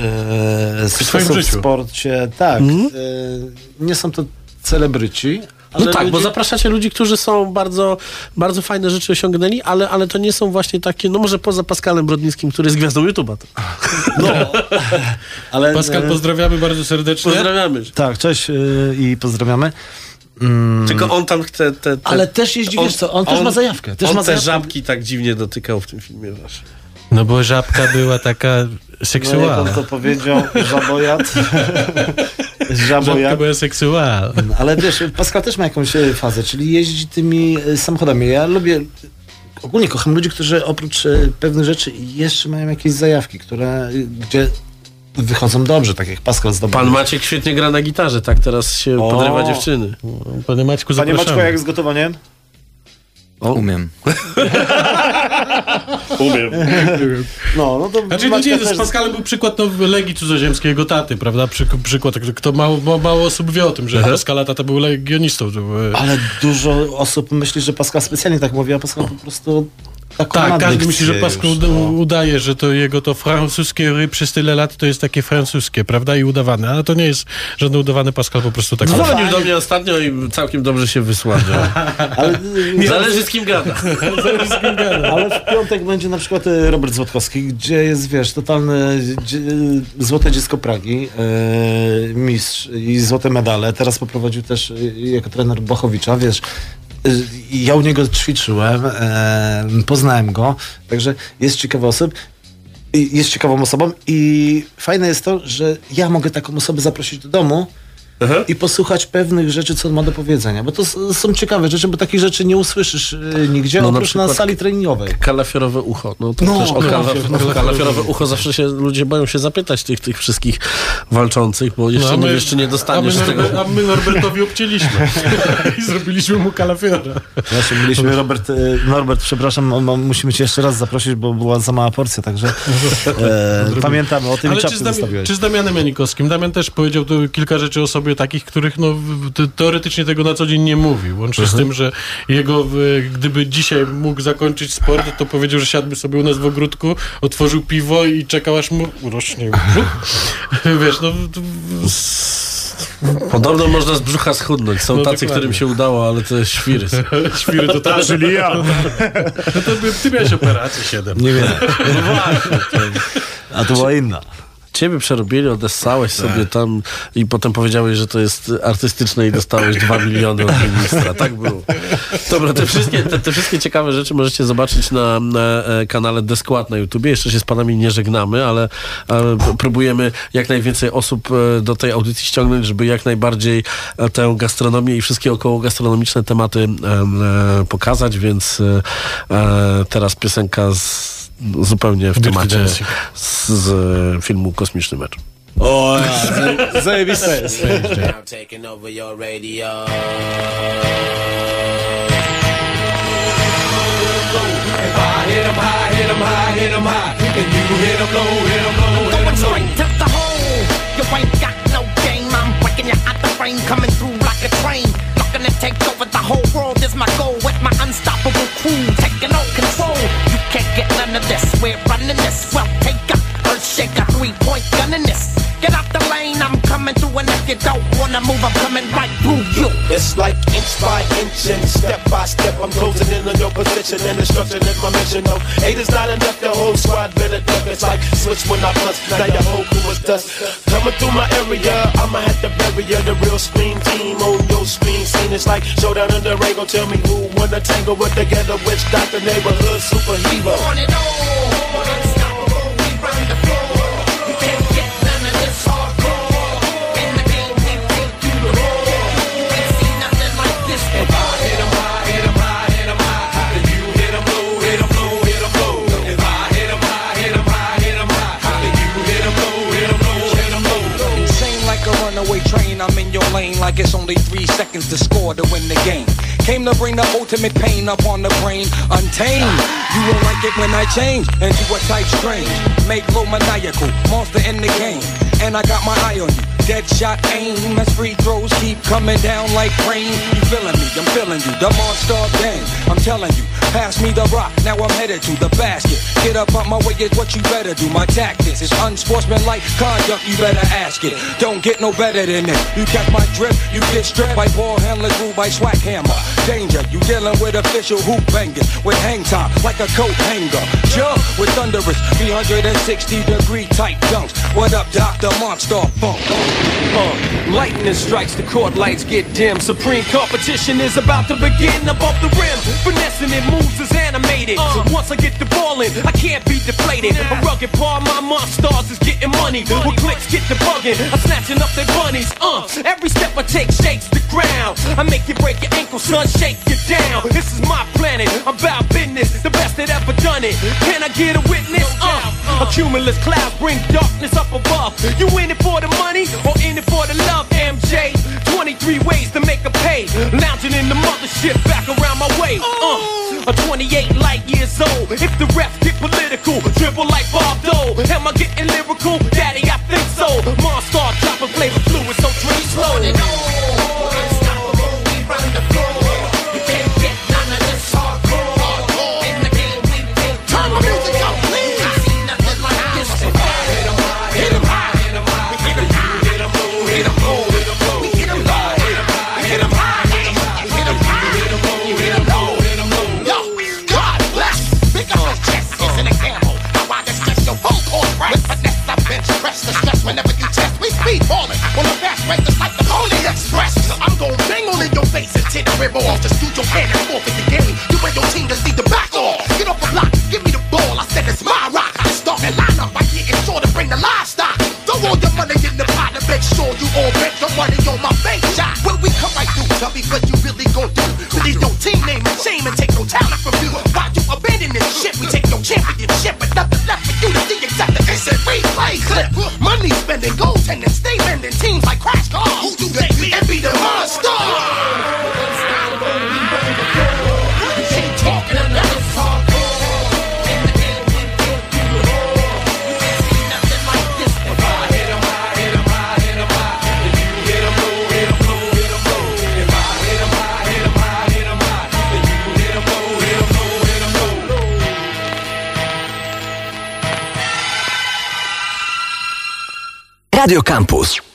y, sukcesów w sporcie. Tak, Mhm. y, nie są to celebryci, No tak, bo ludzie- zapraszacie ludzi, którzy są bardzo, bardzo fajne rzeczy osiągnęli, ale, ale to nie są właśnie takie, no może poza Pascalem Brodnickim, który jest gwiazdą YouTube'a. To. No, ale, Pascal, y, pozdrawiamy bardzo serdecznie. Pozdrawiamy. Tak, cześć y, i pozdrawiamy. Mm, Tylko on tam te, te, te ale też jeździ, wiesz co, on, też ma zajawkę. Też on ma te zajawkę. żabki tak dziwnie dotykał w tym filmie właśnie. No bo żabka była taka No, jak seksualna. on to powiedział, żabojad. Żabka żabojad. była seksualna. Ale wiesz, Pascal też ma jakąś e, fazę, czyli jeździ tymi e, samochodami. Ja lubię, ogólnie kocham ludzi, którzy oprócz e, pewnych rzeczy jeszcze mają jakieś zajawki, które, gdzie wychodzą dobrze, tak jak Pascal zdobył. Pan Maciek świetnie gra na gitarze, tak teraz się O. podrywa dziewczyny. Panie Maćku, Panie zapraszamy. Maćku, jak z gotowaniem? Umiem. Umiem. No, no to Znaczy, Maćka nie, też- z Pascalem był przykład no, Legii Cudzoziemskiego taty, prawda? Przy, przykład, kto mało, mało, mało osób wie o tym, że Pascala tata był legionistą. E, Ale dużo osób myśli, że Pascal specjalnie tak mówi, a Pascal po prostu tak, każdy myśli, że Pascal już, no. udaje, że to jego to francuskie ry przez tyle lat to jest takie francuskie, prawda? I udawane. Ale to nie jest żadny udawany Pascal, po prostu tak Dzwonił do mnie ostatnio i całkiem dobrze się wysławia. Ale, e, Zależy z kim gada. Ale w piątek będzie na przykład e, Robert Złotkowski, gdzie jest, wiesz, totalne dzie, złote dziecko Pragi, e, mistrz i złote medale. Teraz poprowadził też e, jako trener Błachowicza, wiesz. E, Ja u niego ćwiczyłem, e, poznałem go, także jest ciekawy osób. Jest ciekawą osobą i fajne jest to, że ja mogę taką osobę zaprosić do domu i posłuchać pewnych rzeczy, co on ma do powiedzenia. Bo to są ciekawe rzeczy, bo takich rzeczy nie usłyszysz e, nigdzie, No, na oprócz na, przykład- sali treningowej. Kalafiorowe ucho. No to No, też o kala, kalafior- o kalafiorowe ucho zawsze się ludzie boją się zapytać tych, tych wszystkich walczących, bo jeszcze, No, a nie, my- jeszcze nie a dostaniesz my, tego. A my Norbertowi obcięliśmy i zrobiliśmy mu kalafiora. Właśnie mieliśmy Robert, e, Norbert, przepraszam, on- musimy cię jeszcze raz zaprosić, bo była za mała porcja, także e, pamiętamy o tym i Ale czy z, Dami- czy z Damianem Janikowskim? Damian też powiedział tu kilka rzeczy o sobie takich, których no, teoretycznie tego na co dzień nie mówił. Łącznie Mhm. z tym, że jego, gdyby dzisiaj mógł zakończyć sport, to powiedział, że siadłby sobie u nas w ogródku, otworzył piwo i czekał aż mu rośnie brzuch. Wiesz, no... to- Podobno można z brzucha schudnąć. Są No, tacy, dokładnie. którym się udało, ale to jest świry. Świry to tak. Czyli ja. No to by, ty miałeś operację 7. Nie wiem. No właśnie. to- A to była inna. Ciebie przerobili, odessałeś sobie tam i potem powiedziałeś, że to jest artystyczne i dostałeś dwa miliony od ministra. Tak było. Dobra, te wszystkie, te, te wszystkie ciekawe rzeczy możecie zobaczyć na, na e, kanale Deskład na YouTubie. Jeszcze się z panami nie żegnamy, ale, ale próbujemy jak najwięcej osób e, do tej audycji ściągnąć, żeby jak najbardziej e, tę gastronomię i wszystkie około gastronomiczne tematy em, pokazać, więc teraz piosenka z, zupełnie w temacie z, z filmu Kosmiczny Mecz. O, zajebiste jest. Coming through like a train. Looking to take over the whole world is my goal. With my unstoppable crew inch by inch and step by step. I'm closing in on your position and destruction is my mission. No, eight is not enough. The whole squad better duck. It's like switch when I bust. Now your whole crew is dust. Coming through my area, I'ma have to bury ya. The real screen team on your screen scene. It's like showdown in the. Go tell me who wanna tangle with together. Which doctor, neighborhood superhero? On it all, like it's only three seconds to score to win the game. Came to bring the ultimate pain up on the brain, untamed. You won't like it when I change into a type strange. Make low maniacal, monster in the game. And I got my eye on you. Dead shot aim as free throws keep coming down like rain. You feeling me? I'm feeling you. The monster game. I'm telling you. Pass me the rock. Now I'm headed to the basket. Get up on my way is what you better do. My tactics is unsportsmanlike conduct. You better ask it. Don't get no better than this. You catch my drip. You get stripped by ball handlers ruled by swag hammer. Danger. You dealing with official hoop bangers with hang time like a coat hanger. Jump with thunderous 360 degree tight dunks. What up, Dr. Monster Funk? Uh, lightning strikes, the court lights get dim. Supreme competition is about to begin above the rim. Finessing it moves is animated. So once I get the ball in, I can't be deflated. A rugged part, my monsters is getting money. With clicks get the bugging, I'm snatching up their bunnies. Uh, every step I take shakes the ground. I make you break your ankle, son, shake you down. This is my planet, I'm about business, the best that ever done it. Can I get a witness? Uh, a cumulus cloud bring darkness up above. You in it for the money or in it for the love, MJ? 23 ways to make a pay. Lounging in the mothership back around my way. Uh, a 28 light years old. If the refs get political, dribble like Bob Dole. Am I getting lyrical? The rib off. Just do your hand and forfeit the game. You and your team just need to back off. Get off the block, give me the ball. I said it's my rock. I start the lineup by getting sure to bring the livestock. Throw all your money in the pot to make sure you all bet your money on my face shot. When we come right through, tell me what you really gon' do. Release your team name and shame and take no talent from you. Why you abandon this shit? We take your championship, but nothing left for you to see exactly. It's a replay clip. Money spending, goaltending, stay bending. Teams like Crash Cars. Who do they be? And be the monster. Radio Campus.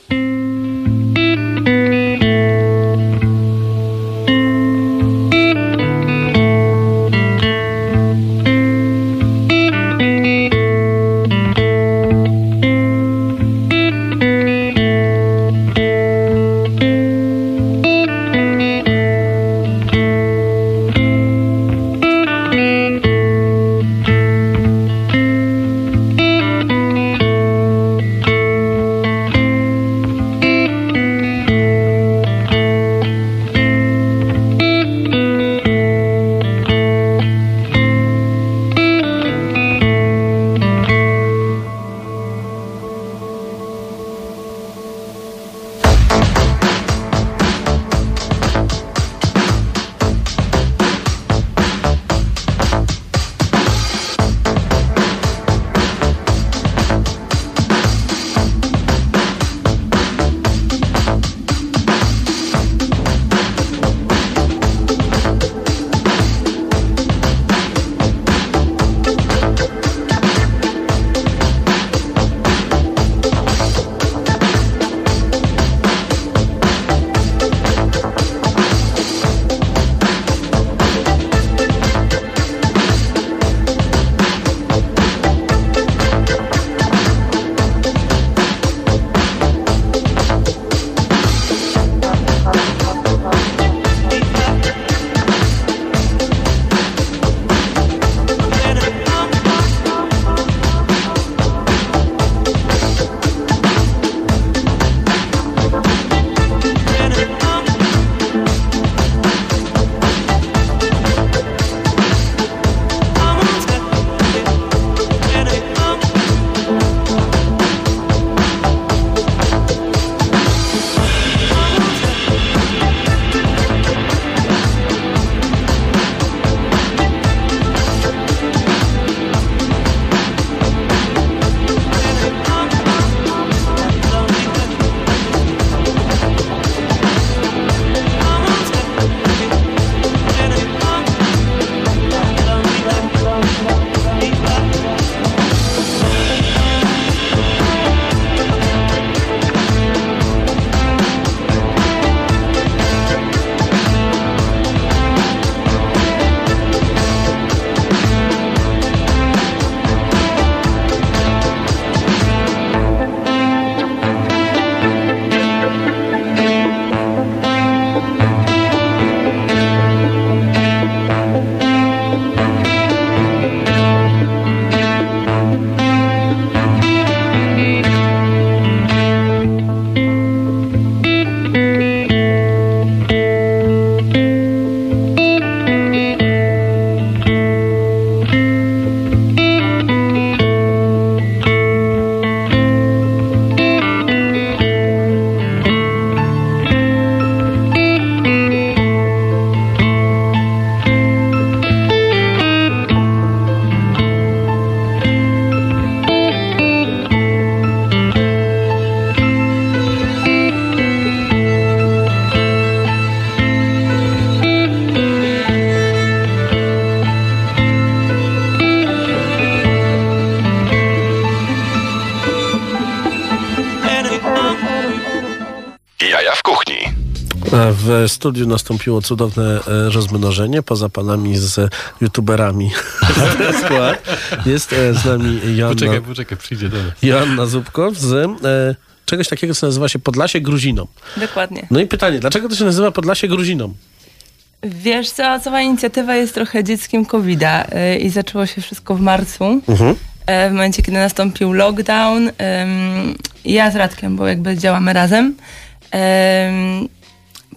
Studiu nastąpiło cudowne e, rozmnożenie poza panami z youtuberami. Skład. Jest e, z nami Joanna, Poczekaj, poczekaj, przyjdzie do nas. Joanna Zubko z e, czegoś takiego, co nazywa się Podlasie Gruziną. Dokładnie. No i pytanie, dlaczego to się nazywa Podlasie Gruziną? Wiesz co, cała inicjatywa jest trochę dzieckiem COVID-a y, i zaczęło się wszystko w marcu. Mhm. W momencie, kiedy nastąpił lockdown, ja z Radkiem, bo jakby działamy razem,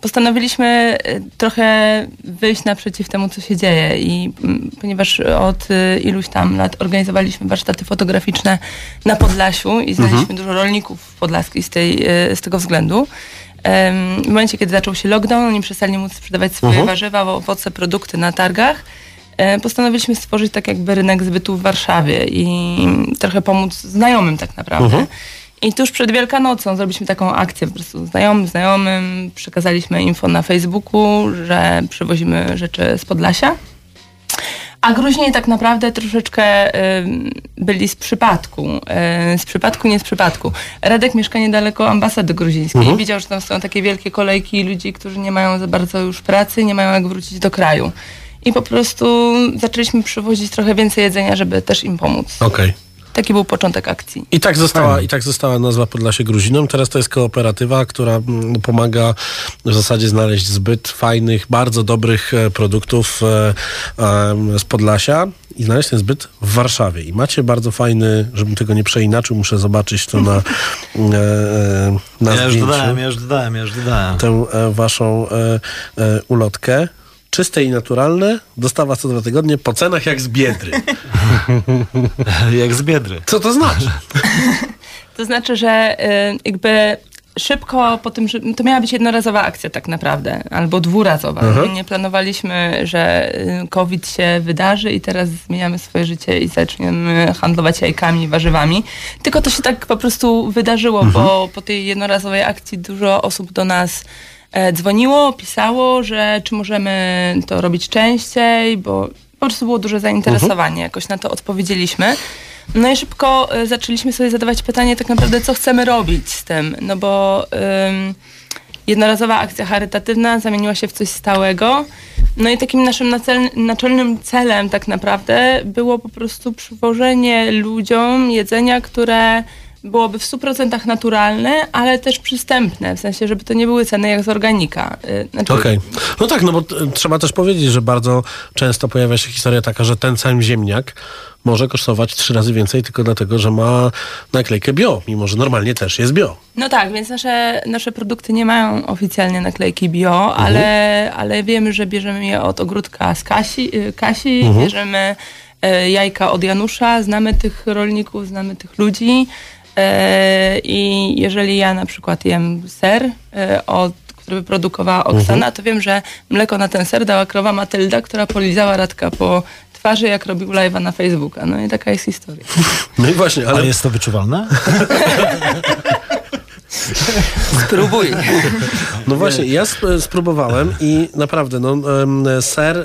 postanowiliśmy y, trochę wyjść naprzeciw temu, co się dzieje i mm, ponieważ od y, iluś tam lat organizowaliśmy warsztaty fotograficzne na Podlasiu i znaliśmy Mhm. dużo rolników podlaskich z, tej, y, z tego względu. W momencie, kiedy zaczął się lockdown, oni przestali móc sprzedawać swoje Mhm. warzywa, owoce, produkty na targach. Postanowiliśmy stworzyć tak jakby rynek zbytu w Warszawie i trochę pomóc znajomym tak naprawdę. Mhm. I tuż przed Wielkanocą zrobiliśmy taką akcję po prostu znajomym, znajomym. Przekazaliśmy info na Facebooku, że przywozimy rzeczy z Podlasia. A Gruźni tak naprawdę troszeczkę ym, byli z przypadku. Yy, z przypadku, nie z przypadku. Radek mieszka niedaleko ambasady gruzińskiej. Mhm. Widział, że tam są takie wielkie kolejki ludzi, którzy nie mają za bardzo już pracy, nie mają jak wrócić do kraju. I po prostu zaczęliśmy przywozić trochę więcej jedzenia, żeby też im pomóc. Okej. Taki był początek akcji. I tak, została, I tak została nazwa Podlasie Gruziną. Teraz to jest kooperatywa, która mm, pomaga w zasadzie znaleźć zbyt fajnych, bardzo dobrych e, produktów e, z Podlasia i znaleźć ten zbyt w Warszawie. I macie bardzo fajny, żebym tego nie przeinaczył, muszę zobaczyć to na, e, e, na Ja już zdjęciu. dodałem, ja już dodałem, ja już dodałem. Tę waszą ulotkę. Czyste i naturalne, dostawa co dwa tygodnie, po cenach jak z Biedry. jak z Biedry. Co to znaczy? To znaczy, że y, jakby szybko po tym, że to miała być jednorazowa akcja tak naprawdę, albo dwurazowa. Mhm. Nie planowaliśmy, że y, COVID się wydarzy i teraz zmieniamy swoje życie i zaczniemy handlować jajkami i warzywami. Tylko to się tak po prostu wydarzyło, bo po tej jednorazowej akcji dużo osób do nas dzwoniło, pisało, że czy możemy to robić częściej, bo po prostu było duże zainteresowanie. Jakoś na to odpowiedzieliśmy. No i szybko e, zaczęliśmy sobie zadawać pytanie tak naprawdę, co chcemy robić z tym, no bo ym, jednorazowa akcja charytatywna zamieniła się w coś stałego. No i takim naszym naczelnym celem tak naprawdę było po prostu przywożenie ludziom jedzenia, które byłoby w 100% naturalne, ale też przystępne, w sensie, żeby to nie były ceny jak z organika. Y, Znaczy, Okej. No tak, no bo trzeba też powiedzieć, że bardzo często pojawia się historia taka, że ten sam ziemniak może kosztować trzy razy więcej tylko dlatego, że ma naklejkę bio, mimo że normalnie też jest bio. No tak, więc nasze, nasze produkty nie mają oficjalnie naklejki bio, ale, ale wiemy, że bierzemy je od ogródka z Kasi, y, Kasi Mhm. bierzemy e, jajka od Janusza, znamy tych rolników, znamy tych ludzi i jeżeli ja na przykład jem ser, e, od, który wyprodukowała Oksana, Mhm. to wiem, że mleko na ten ser dała krowa Matylda, która polizała Radka po twarzy, jak robił live'a na Facebooka. No i taka jest historia. No i właśnie, ale... jest to wyczuwalne? Spróbuj. No właśnie, ja sp- spróbowałem i naprawdę, no, ser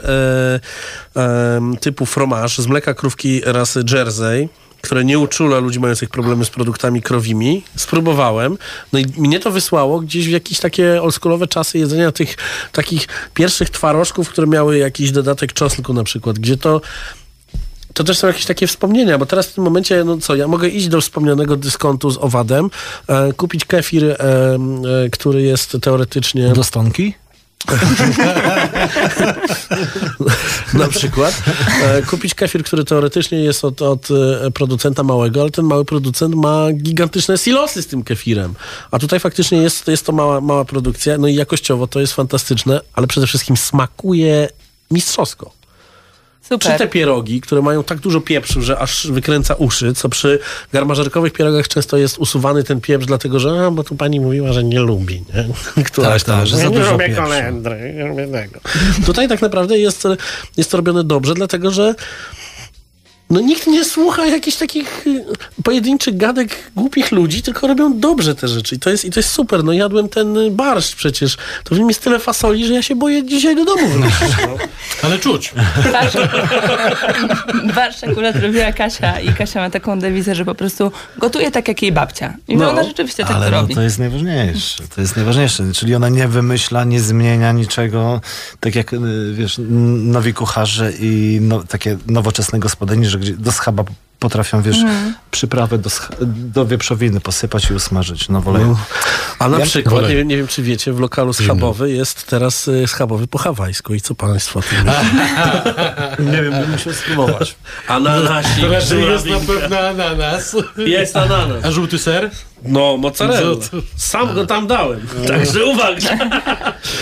e, typu fromage z mleka krówki rasy Jersey, które nie uczula ludzi mających problemy z produktami krowimi. Spróbowałem. No i mnie to wysłało gdzieś w jakieś takie oldschoolowe czasy jedzenia tych takich pierwszych twarożków, które miały jakiś dodatek czosnku na przykład, gdzie to to też są jakieś takie wspomnienia, bo teraz w tym momencie, no co, ja mogę iść do wspomnianego dyskontu z owadem, e, kupić kefir, e, e, który jest teoretycznie... Do stonki? na przykład. E, kupić kefir, który teoretycznie jest od, od e, producenta małego, ale ten mały producent ma gigantyczne silosy z tym kefirem. A tutaj faktycznie jest, jest to mała, mała produkcja, no i jakościowo to jest fantastyczne, ale przede wszystkim smakuje mistrzowsko. Super. Czy te pierogi, które mają tak dużo pieprzu, że aż wykręca uszy, co przy garmażerkowych pierogach często jest usuwany ten pieprz, dlatego że a, bo tu pani mówiła, że nie lubi, nie? Któraś Tak, tak, że za nie dużo lubię pieprzu. kolendry, nie lubię tego. Tutaj tak naprawdę jest, jest to robione dobrze, dlatego że no nikt nie słucha jakichś takich y, pojedynczych gadek głupich ludzi, tylko robią dobrze te rzeczy. I to jest, i to jest super. No jadłem ten y, barszcz przecież. To w nim jest tyle fasoli, że ja się boję dzisiaj do domu wrócić. No. Ale czuć. Barsz akurat robiła Kasia i Kasia ma taką dewizę, że po prostu gotuje tak jak jej babcia. I No, ona rzeczywiście tak Ale to no, robi. to jest najważniejsze. To jest najważniejsze. Czyli ona nie wymyśla, nie zmienia niczego. Tak jak, y, wiesz, nowi kucharze i no, takie nowoczesne gospodyni, że gdzie do schaba potrafią, wiesz, Mhm. przyprawę do, do wieprzowiny posypać i usmażyć. No wolę. No. A na Ja- przykład, wolę. nie, wiem- nie wiem czy wiecie, w lokalu schabowy jest teraz y, schabowy po hawajsku. I co państwo o tym myślicie? Nie wiem, bym musiał spróbować. Ananasik, To raczej jest na pewno ananas. Jest ananas. A żółty ser? No, mozzarella. To? Sam go tam dałem. Także uwaga.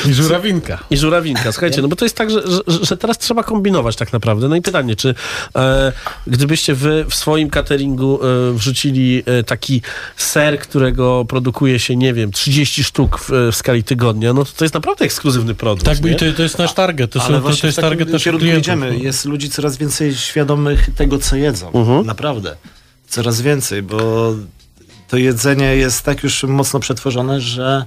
I żurawinka. I żurawinka. Słuchajcie, no bo to jest tak, że, że, że teraz trzeba kombinować tak naprawdę. No i pytanie, czy e, gdybyście wy w swoim cateringu e, wrzucili e, taki ser, którego produkuje się, nie wiem, 30 sztuk w, w skali tygodnia, no to to jest naprawdę ekskluzywny produkt. Tak, nie? i to, to jest nasz target. To, są, Ale to, właśnie to jest target naszych klientów. idziemy. Jest ludzi coraz więcej świadomych tego, co jedzą. Mhm. Naprawdę. Coraz więcej, bo to jedzenie jest tak już mocno przetworzone, że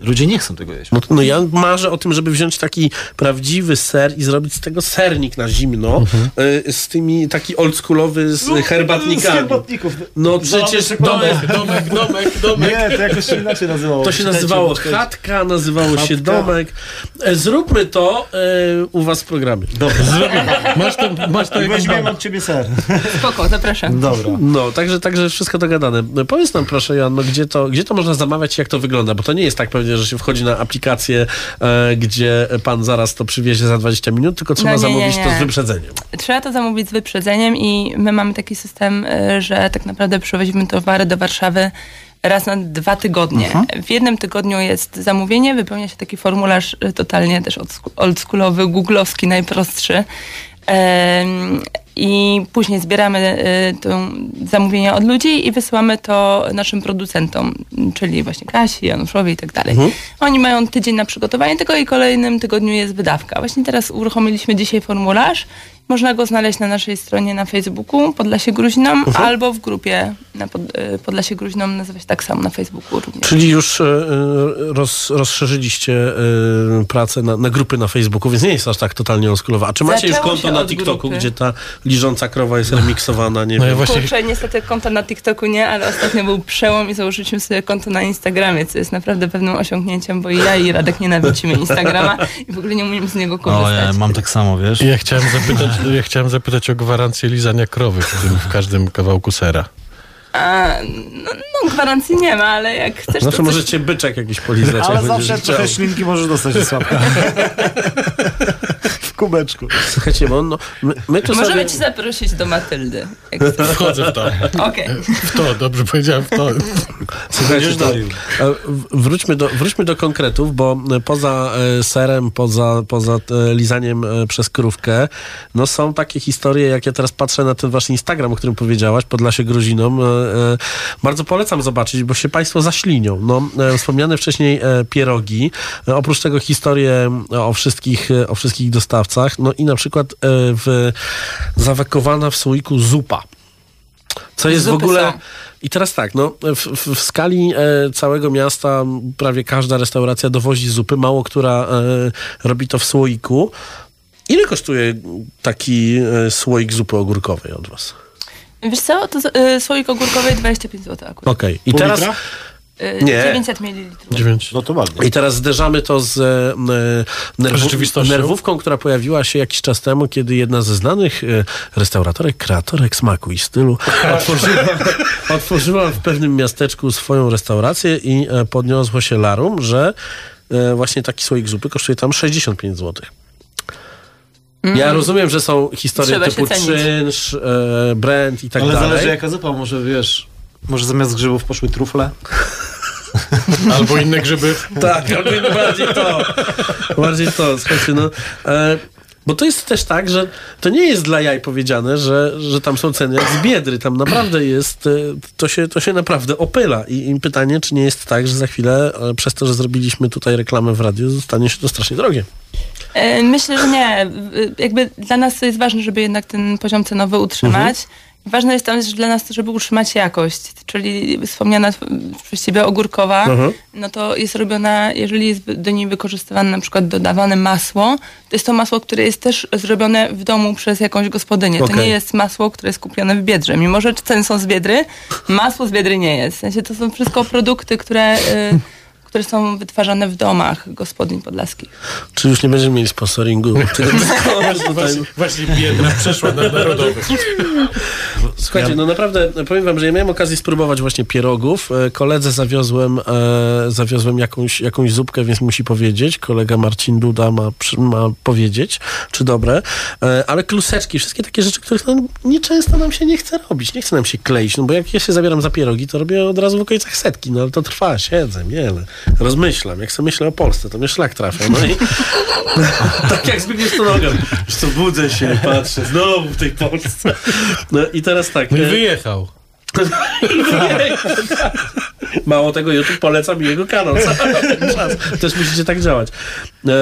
ludzie nie chcą tego jeść. No, no ja marzę o tym, żeby wziąć taki prawdziwy ser i zrobić z tego sernik na zimno, Mhm. y, z tymi, taki oldschoolowy z herbatnikami. herbatników. No przecież Domek, domek, domek, domek. Nie, to jakoś się inaczej nazywało. To się nazywało chatka, nazywało się Chatka. domek. E, Zróbmy to e, u was w programie. Dobra. Masz to, masz to weźmiemy domek. od ciebie ser. Spoko, zapraszam. Dobra. No, także, także wszystko dogadane. No, Powiedz nam proszę, Joanno, gdzie to, gdzie to można zamawiać i jak to wygląda? Bo to nie jest tak pewnie, że się wchodzi na aplikację, e, gdzie pan zaraz to przywiezie za 20 minut, tylko trzeba No nie, nie, zamówić to nie. z wyprzedzeniem. Trzeba to zamówić z wyprzedzeniem i my mamy taki system, y, że tak naprawdę przywozimy towary do Warszawy raz na dwa tygodnie. W jednym tygodniu jest zamówienie, wypełnia się taki formularz y, totalnie też oldscho- oldschoolowy, googlowski, najprostszy. I później zbieramy y, to zamówienie od ludzi i wysyłamy to naszym producentom, czyli właśnie Kasi, Januszowi i tak dalej. Oni mają tydzień na przygotowanie tego i kolejnym tygodniu jest wydawka. Właśnie teraz uruchomiliśmy dzisiaj formularz. Można go znaleźć na naszej stronie na Facebooku Podlasie Gruźnom albo w grupie na pod, y, Podlasie Gruźnom nazywa się tak samo na Facebooku również. Czyli już e, e, roz, rozszerzyliście e, pracę na, na grupy na Facebooku, więc nie jest aż tak totalnie oldschoolowa. A czy macie już Zaczęło konto się na TikToku, grupy. gdzie ta liżąca krowa jest remiksowana? Nie No ja wiem. właśnie Kurczę, niestety konta na TikToku nie, ale ostatnio był przełom i założyliśmy sobie konto na Instagramie, co jest naprawdę pewnym osiągnięciem, bo i ja i Radek nienawidzimy Instagrama i w ogóle nie umiemy z niego O, korzystać. ja mam tak samo, wiesz? Ja chciałem zapytać, ja chciałem zapytać o gwarancję lizania krowy w, tym, w każdym kawałku sera. A, no, no, gwarancji nie ma, ale jak chcesz, Zawsze coś... możecie byczek jakiś polizać. Ale jak zawsze trochę ślinki możesz dostać w kubeczku. Słuchajcie, bo no, my, my tu Możemy cię zaprosić do Matyldy. Wchodzę w to. Okej. W to, dobrze powiedziałem, w to. Słuchajcie, to, e, wróćmy, do, wróćmy do konkretów, bo e, poza e, serem, poza, poza lizaniem przez krówkę, no są takie historie, jak ja teraz patrzę na ten wasz Instagram, o którym powiedziałaś, Podlasie Gruzinom. Bardzo polecam zobaczyć, bo się państwo zaślinią. No, wspomniane wcześniej pierogi, oprócz tego historie o wszystkich, o wszystkich dostawcach, no i na przykład e, w, zawekowana w słoiku zupa. Co jest w Zupy ogóle... są. I teraz tak, no, w, w, w skali e, całego miasta prawie każda restauracja dowozi zupy, mało która e, robi to w słoiku. Ile kosztuje taki e, słoik zupy ogórkowej od was? Wiesz co, to y, słoik ogórkowy 25 zł akurat. Okej, i Pół teraz... litra? Nie. 900 ml. Dziewięć. No to ładnie. I teraz zderzamy to z e, nerwu, Rzeczywistością? nerwówką, która pojawiła się jakiś czas temu, kiedy jedna ze znanych e, restauratorek, kreatorek smaku i stylu otworzyła, otworzyła w pewnym miasteczku swoją restaurację i e, podniosło się larum, że e, właśnie taki słoik zupy kosztuje tam 65 zł. Ja rozumiem, że są historie Mm. Trzeba typu czynsz, e, brand i tak Ale dalej. zależy jaka zupa, może wiesz, może zamiast grzybów poszły trufle? Albo inne grzyby. Tak, albo bardziej to. Bardziej to, słuchajcie, no. E, bo to jest też tak, że to nie jest dla jaj powiedziane, że, że tam są ceny jak z biedry. Tam naprawdę jest, e, to się, to się naprawdę opyla. I, I pytanie, czy nie jest tak, że za chwilę, e, przez to, że zrobiliśmy tutaj reklamę w radiu, zostanie się to strasznie drogie. E, Myślę, że nie. Jakby dla nas to jest ważne, żeby jednak ten poziom cenowy utrzymać. Ważne jest tam też dla nas to, żeby utrzymać jakość, czyli wspomniana przez ciebie ogórkowa, Mhm. no to jest robiona, jeżeli jest do niej wykorzystywane na przykład dodawane masło, to jest to masło, które jest też zrobione w domu przez jakąś gospodynię. To Okej. nie jest masło, które jest kupione w Biedrze. Mimo, że ceny są z Biedry, masło z Biedry nie jest. W sensie to są wszystko produkty, które, y, które są wytwarzane w domach gospodyń podlaskich. Czy już nie będziemy mieli sponsoringu? Właśnie, właśnie biedna przeszła na narodowy. Słuchajcie, no naprawdę powiem wam, że ja miałem okazję spróbować właśnie pierogów. E, Koledze zawiozłem, e, zawiozłem jakąś, jakąś zupkę, więc musi powiedzieć. Kolega Marcin Duda ma, ma powiedzieć, czy dobre. E, ale kluseczki, wszystkie takie rzeczy, których no, nieczęsto nam się nie chce robić. Nie chce nam się kleić, no bo jak ja się zabieram za pierogi, to robię od razu w okolicach setki, no ale to trwa, siedzę, mielę, rozmyślam. Jak sobie myślę o Polsce, to mnie szlak trafia. No i tak jak Zbigniew Stonogan. Co, budzę się, patrzę, znowu w tej Polsce. No i teraz tak. No i wyjechał. Mało tego, YouTube poleca mi jego kanał czas. Też musicie tak działać. E,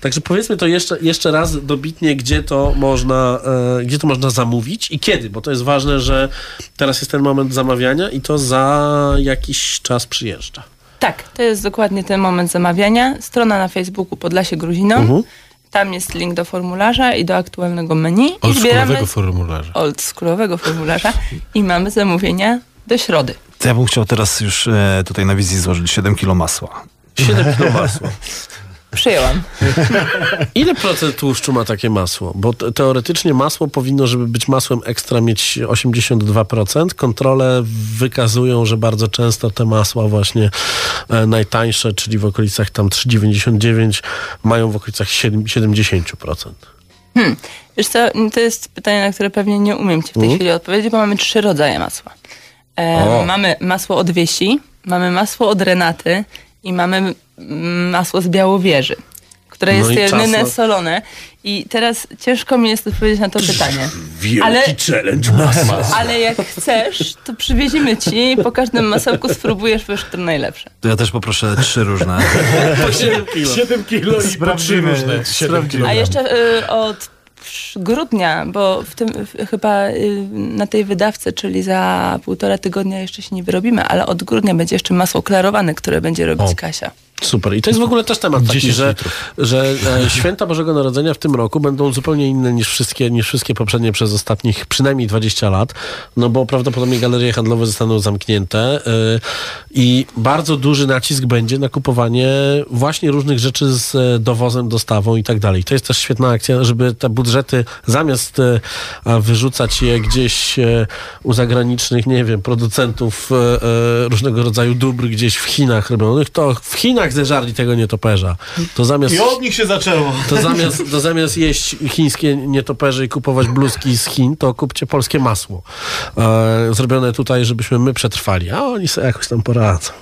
także powiedzmy to jeszcze, jeszcze raz dobitnie, gdzie to, można, e, gdzie to można zamówić i kiedy, bo to jest ważne, że teraz jest ten moment zamawiania i to za jakiś czas przyjeżdża. Tak, to jest dokładnie ten moment zamawiania. Strona na Facebooku Podlasie Gruzino. Mhm. Tam jest link do formularza i do aktualnego menu. Oldschoolowego formularza. oldschoolowego formularza i mamy zamówienia do środy. To ja bym chciał teraz już e, tutaj na wizji złożyć 7 kilo masła. 7 kilo masła. Przyjęłam. Ile procent tłuszczu ma takie masło? Bo te- teoretycznie masło powinno, żeby być masłem ekstra, mieć 82%. Kontrole wykazują, że bardzo często te masła właśnie e, najtańsze, czyli w okolicach tam 3,99 mają w okolicach 7, 70%. Hmm. Wiesz co, to jest pytanie, na które pewnie nie umiem ci w tej Mhm. chwili odpowiedzieć, bo mamy trzy rodzaje masła. E, mamy masło od Wiesi, mamy masło od Renaty i mamy masło z Białowieży, które No jest i czas jedyne na- solone. I teraz ciężko mi jest odpowiedzieć na to pytanie. Wielki Ale- challenge masła. Ale jak chcesz, to przywieziemy ci i po każdym masełku spróbujesz, wiesz, które najlepsze. To ja też poproszę trzy różne. Po 7 kilo. 7 kilo i po trzy różne. 7 kilo. A jeszcze y, od grudnia, bo w tym w, chyba y, na tej wydawce, czyli za półtora tygodnia jeszcze się nie wyrobimy, ale od grudnia będzie jeszcze masło klarowane, które będzie robić O. Kasia. Super. I to jest w ogóle też temat taki, 10 że, litrów. że e, święta Bożego Narodzenia w tym roku będą zupełnie inne niż wszystkie, niż wszystkie poprzednie przez ostatnich przynajmniej 20 lat, no bo prawdopodobnie galerie handlowe zostaną zamknięte e, i bardzo duży nacisk będzie na kupowanie właśnie różnych rzeczy z e, dowozem, dostawą i tak dalej. To jest też świetna akcja, żeby te budżety zamiast e, wyrzucać je gdzieś u zagranicznych, nie wiem, producentów różnego rodzaju dóbr gdzieś w Chinach robionych, to w Chinach zeżarli tego nietoperza. To zamiast... I od nich się zaczęło. To zamiast, to zamiast jeść chińskie nietoperze i kupować bluzki z Chin, to kupcie polskie masło. E, zrobione tutaj, żebyśmy my przetrwali. A oni sobie jakoś tam poradzą.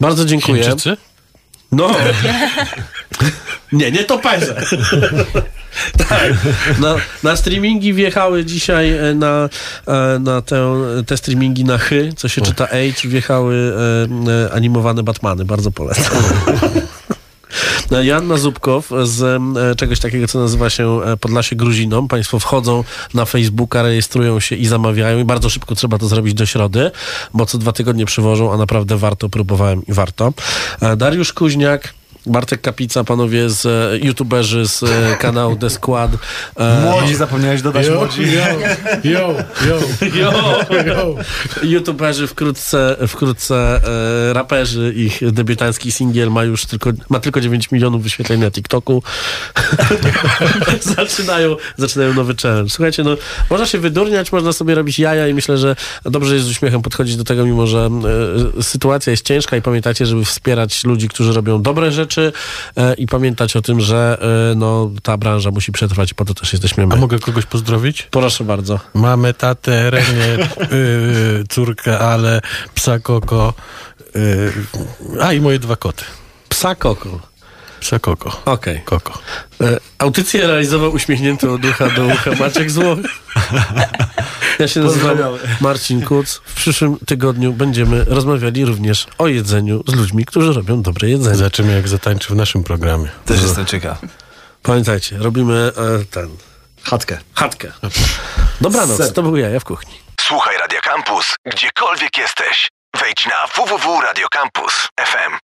Bardzo dziękuję. Chińczycy? No. Nie, nie toperze. tak. Na, na streamingi wjechały dzisiaj e, na, e, na tę, te streamingi na chy, co się czyta H, wjechały e, e, animowane Batmany. Bardzo polecam. Joanna Zubkow z e, czegoś takiego, co nazywa się e, Podlasie Gruziną. Państwo wchodzą na Facebooka, rejestrują się i zamawiają i bardzo szybko trzeba to zrobić do środy, bo co dwa tygodnie przywożą, a naprawdę warto, próbowałem i warto. E, Dariusz Kuźniak, Bartek Kapica, panowie z e, youtuberzy z e, kanału The Squad. E, Młodzi, zapomniałeś dodać Yo, młodzi. yo, yo, yo, yo. YouTuberzy wkrótce, wkrótce e, raperzy, ich debiutancki singiel ma już tylko, ma tylko 9 milionów wyświetleń na TikToku. zaczynają, zaczynają nowy challenge. Słuchajcie, no, można się wydurniać, można sobie robić jaja i myślę, że dobrze jest z uśmiechem podchodzić do tego, mimo że e, sytuacja jest ciężka i pamiętajcie, żeby wspierać ludzi, którzy robią dobre rzeczy e, i pamiętać o tym, że e, no, ta branża musi przetrwać po to też jesteśmy my. A mogę kogoś pozdrowić? Proszę bardzo. Mamy tatę, Renię, y, córkę, ale psa Koko, y, a i moje dwa koty. Psa koko. Psa Koko. Okej. Koko. E, Audycję realizował uśmiechnięty od ucha do ucha Maciek Złoch. Ja się nazywam. Marcin Kuc. W przyszłym tygodniu będziemy rozmawiali również o jedzeniu z ludźmi, którzy robią dobre jedzenie. Zobaczymy, jak zatańczy w naszym programie. Też jestem ciekaw. Pamiętajcie, robimy e, ten... Chatkę. Chatkę. Dobranoc, Ser. to był Jaja w kuchni. Słuchaj Radio Campus, gdziekolwiek jesteś. Wejdź na www.radiocampus.fm.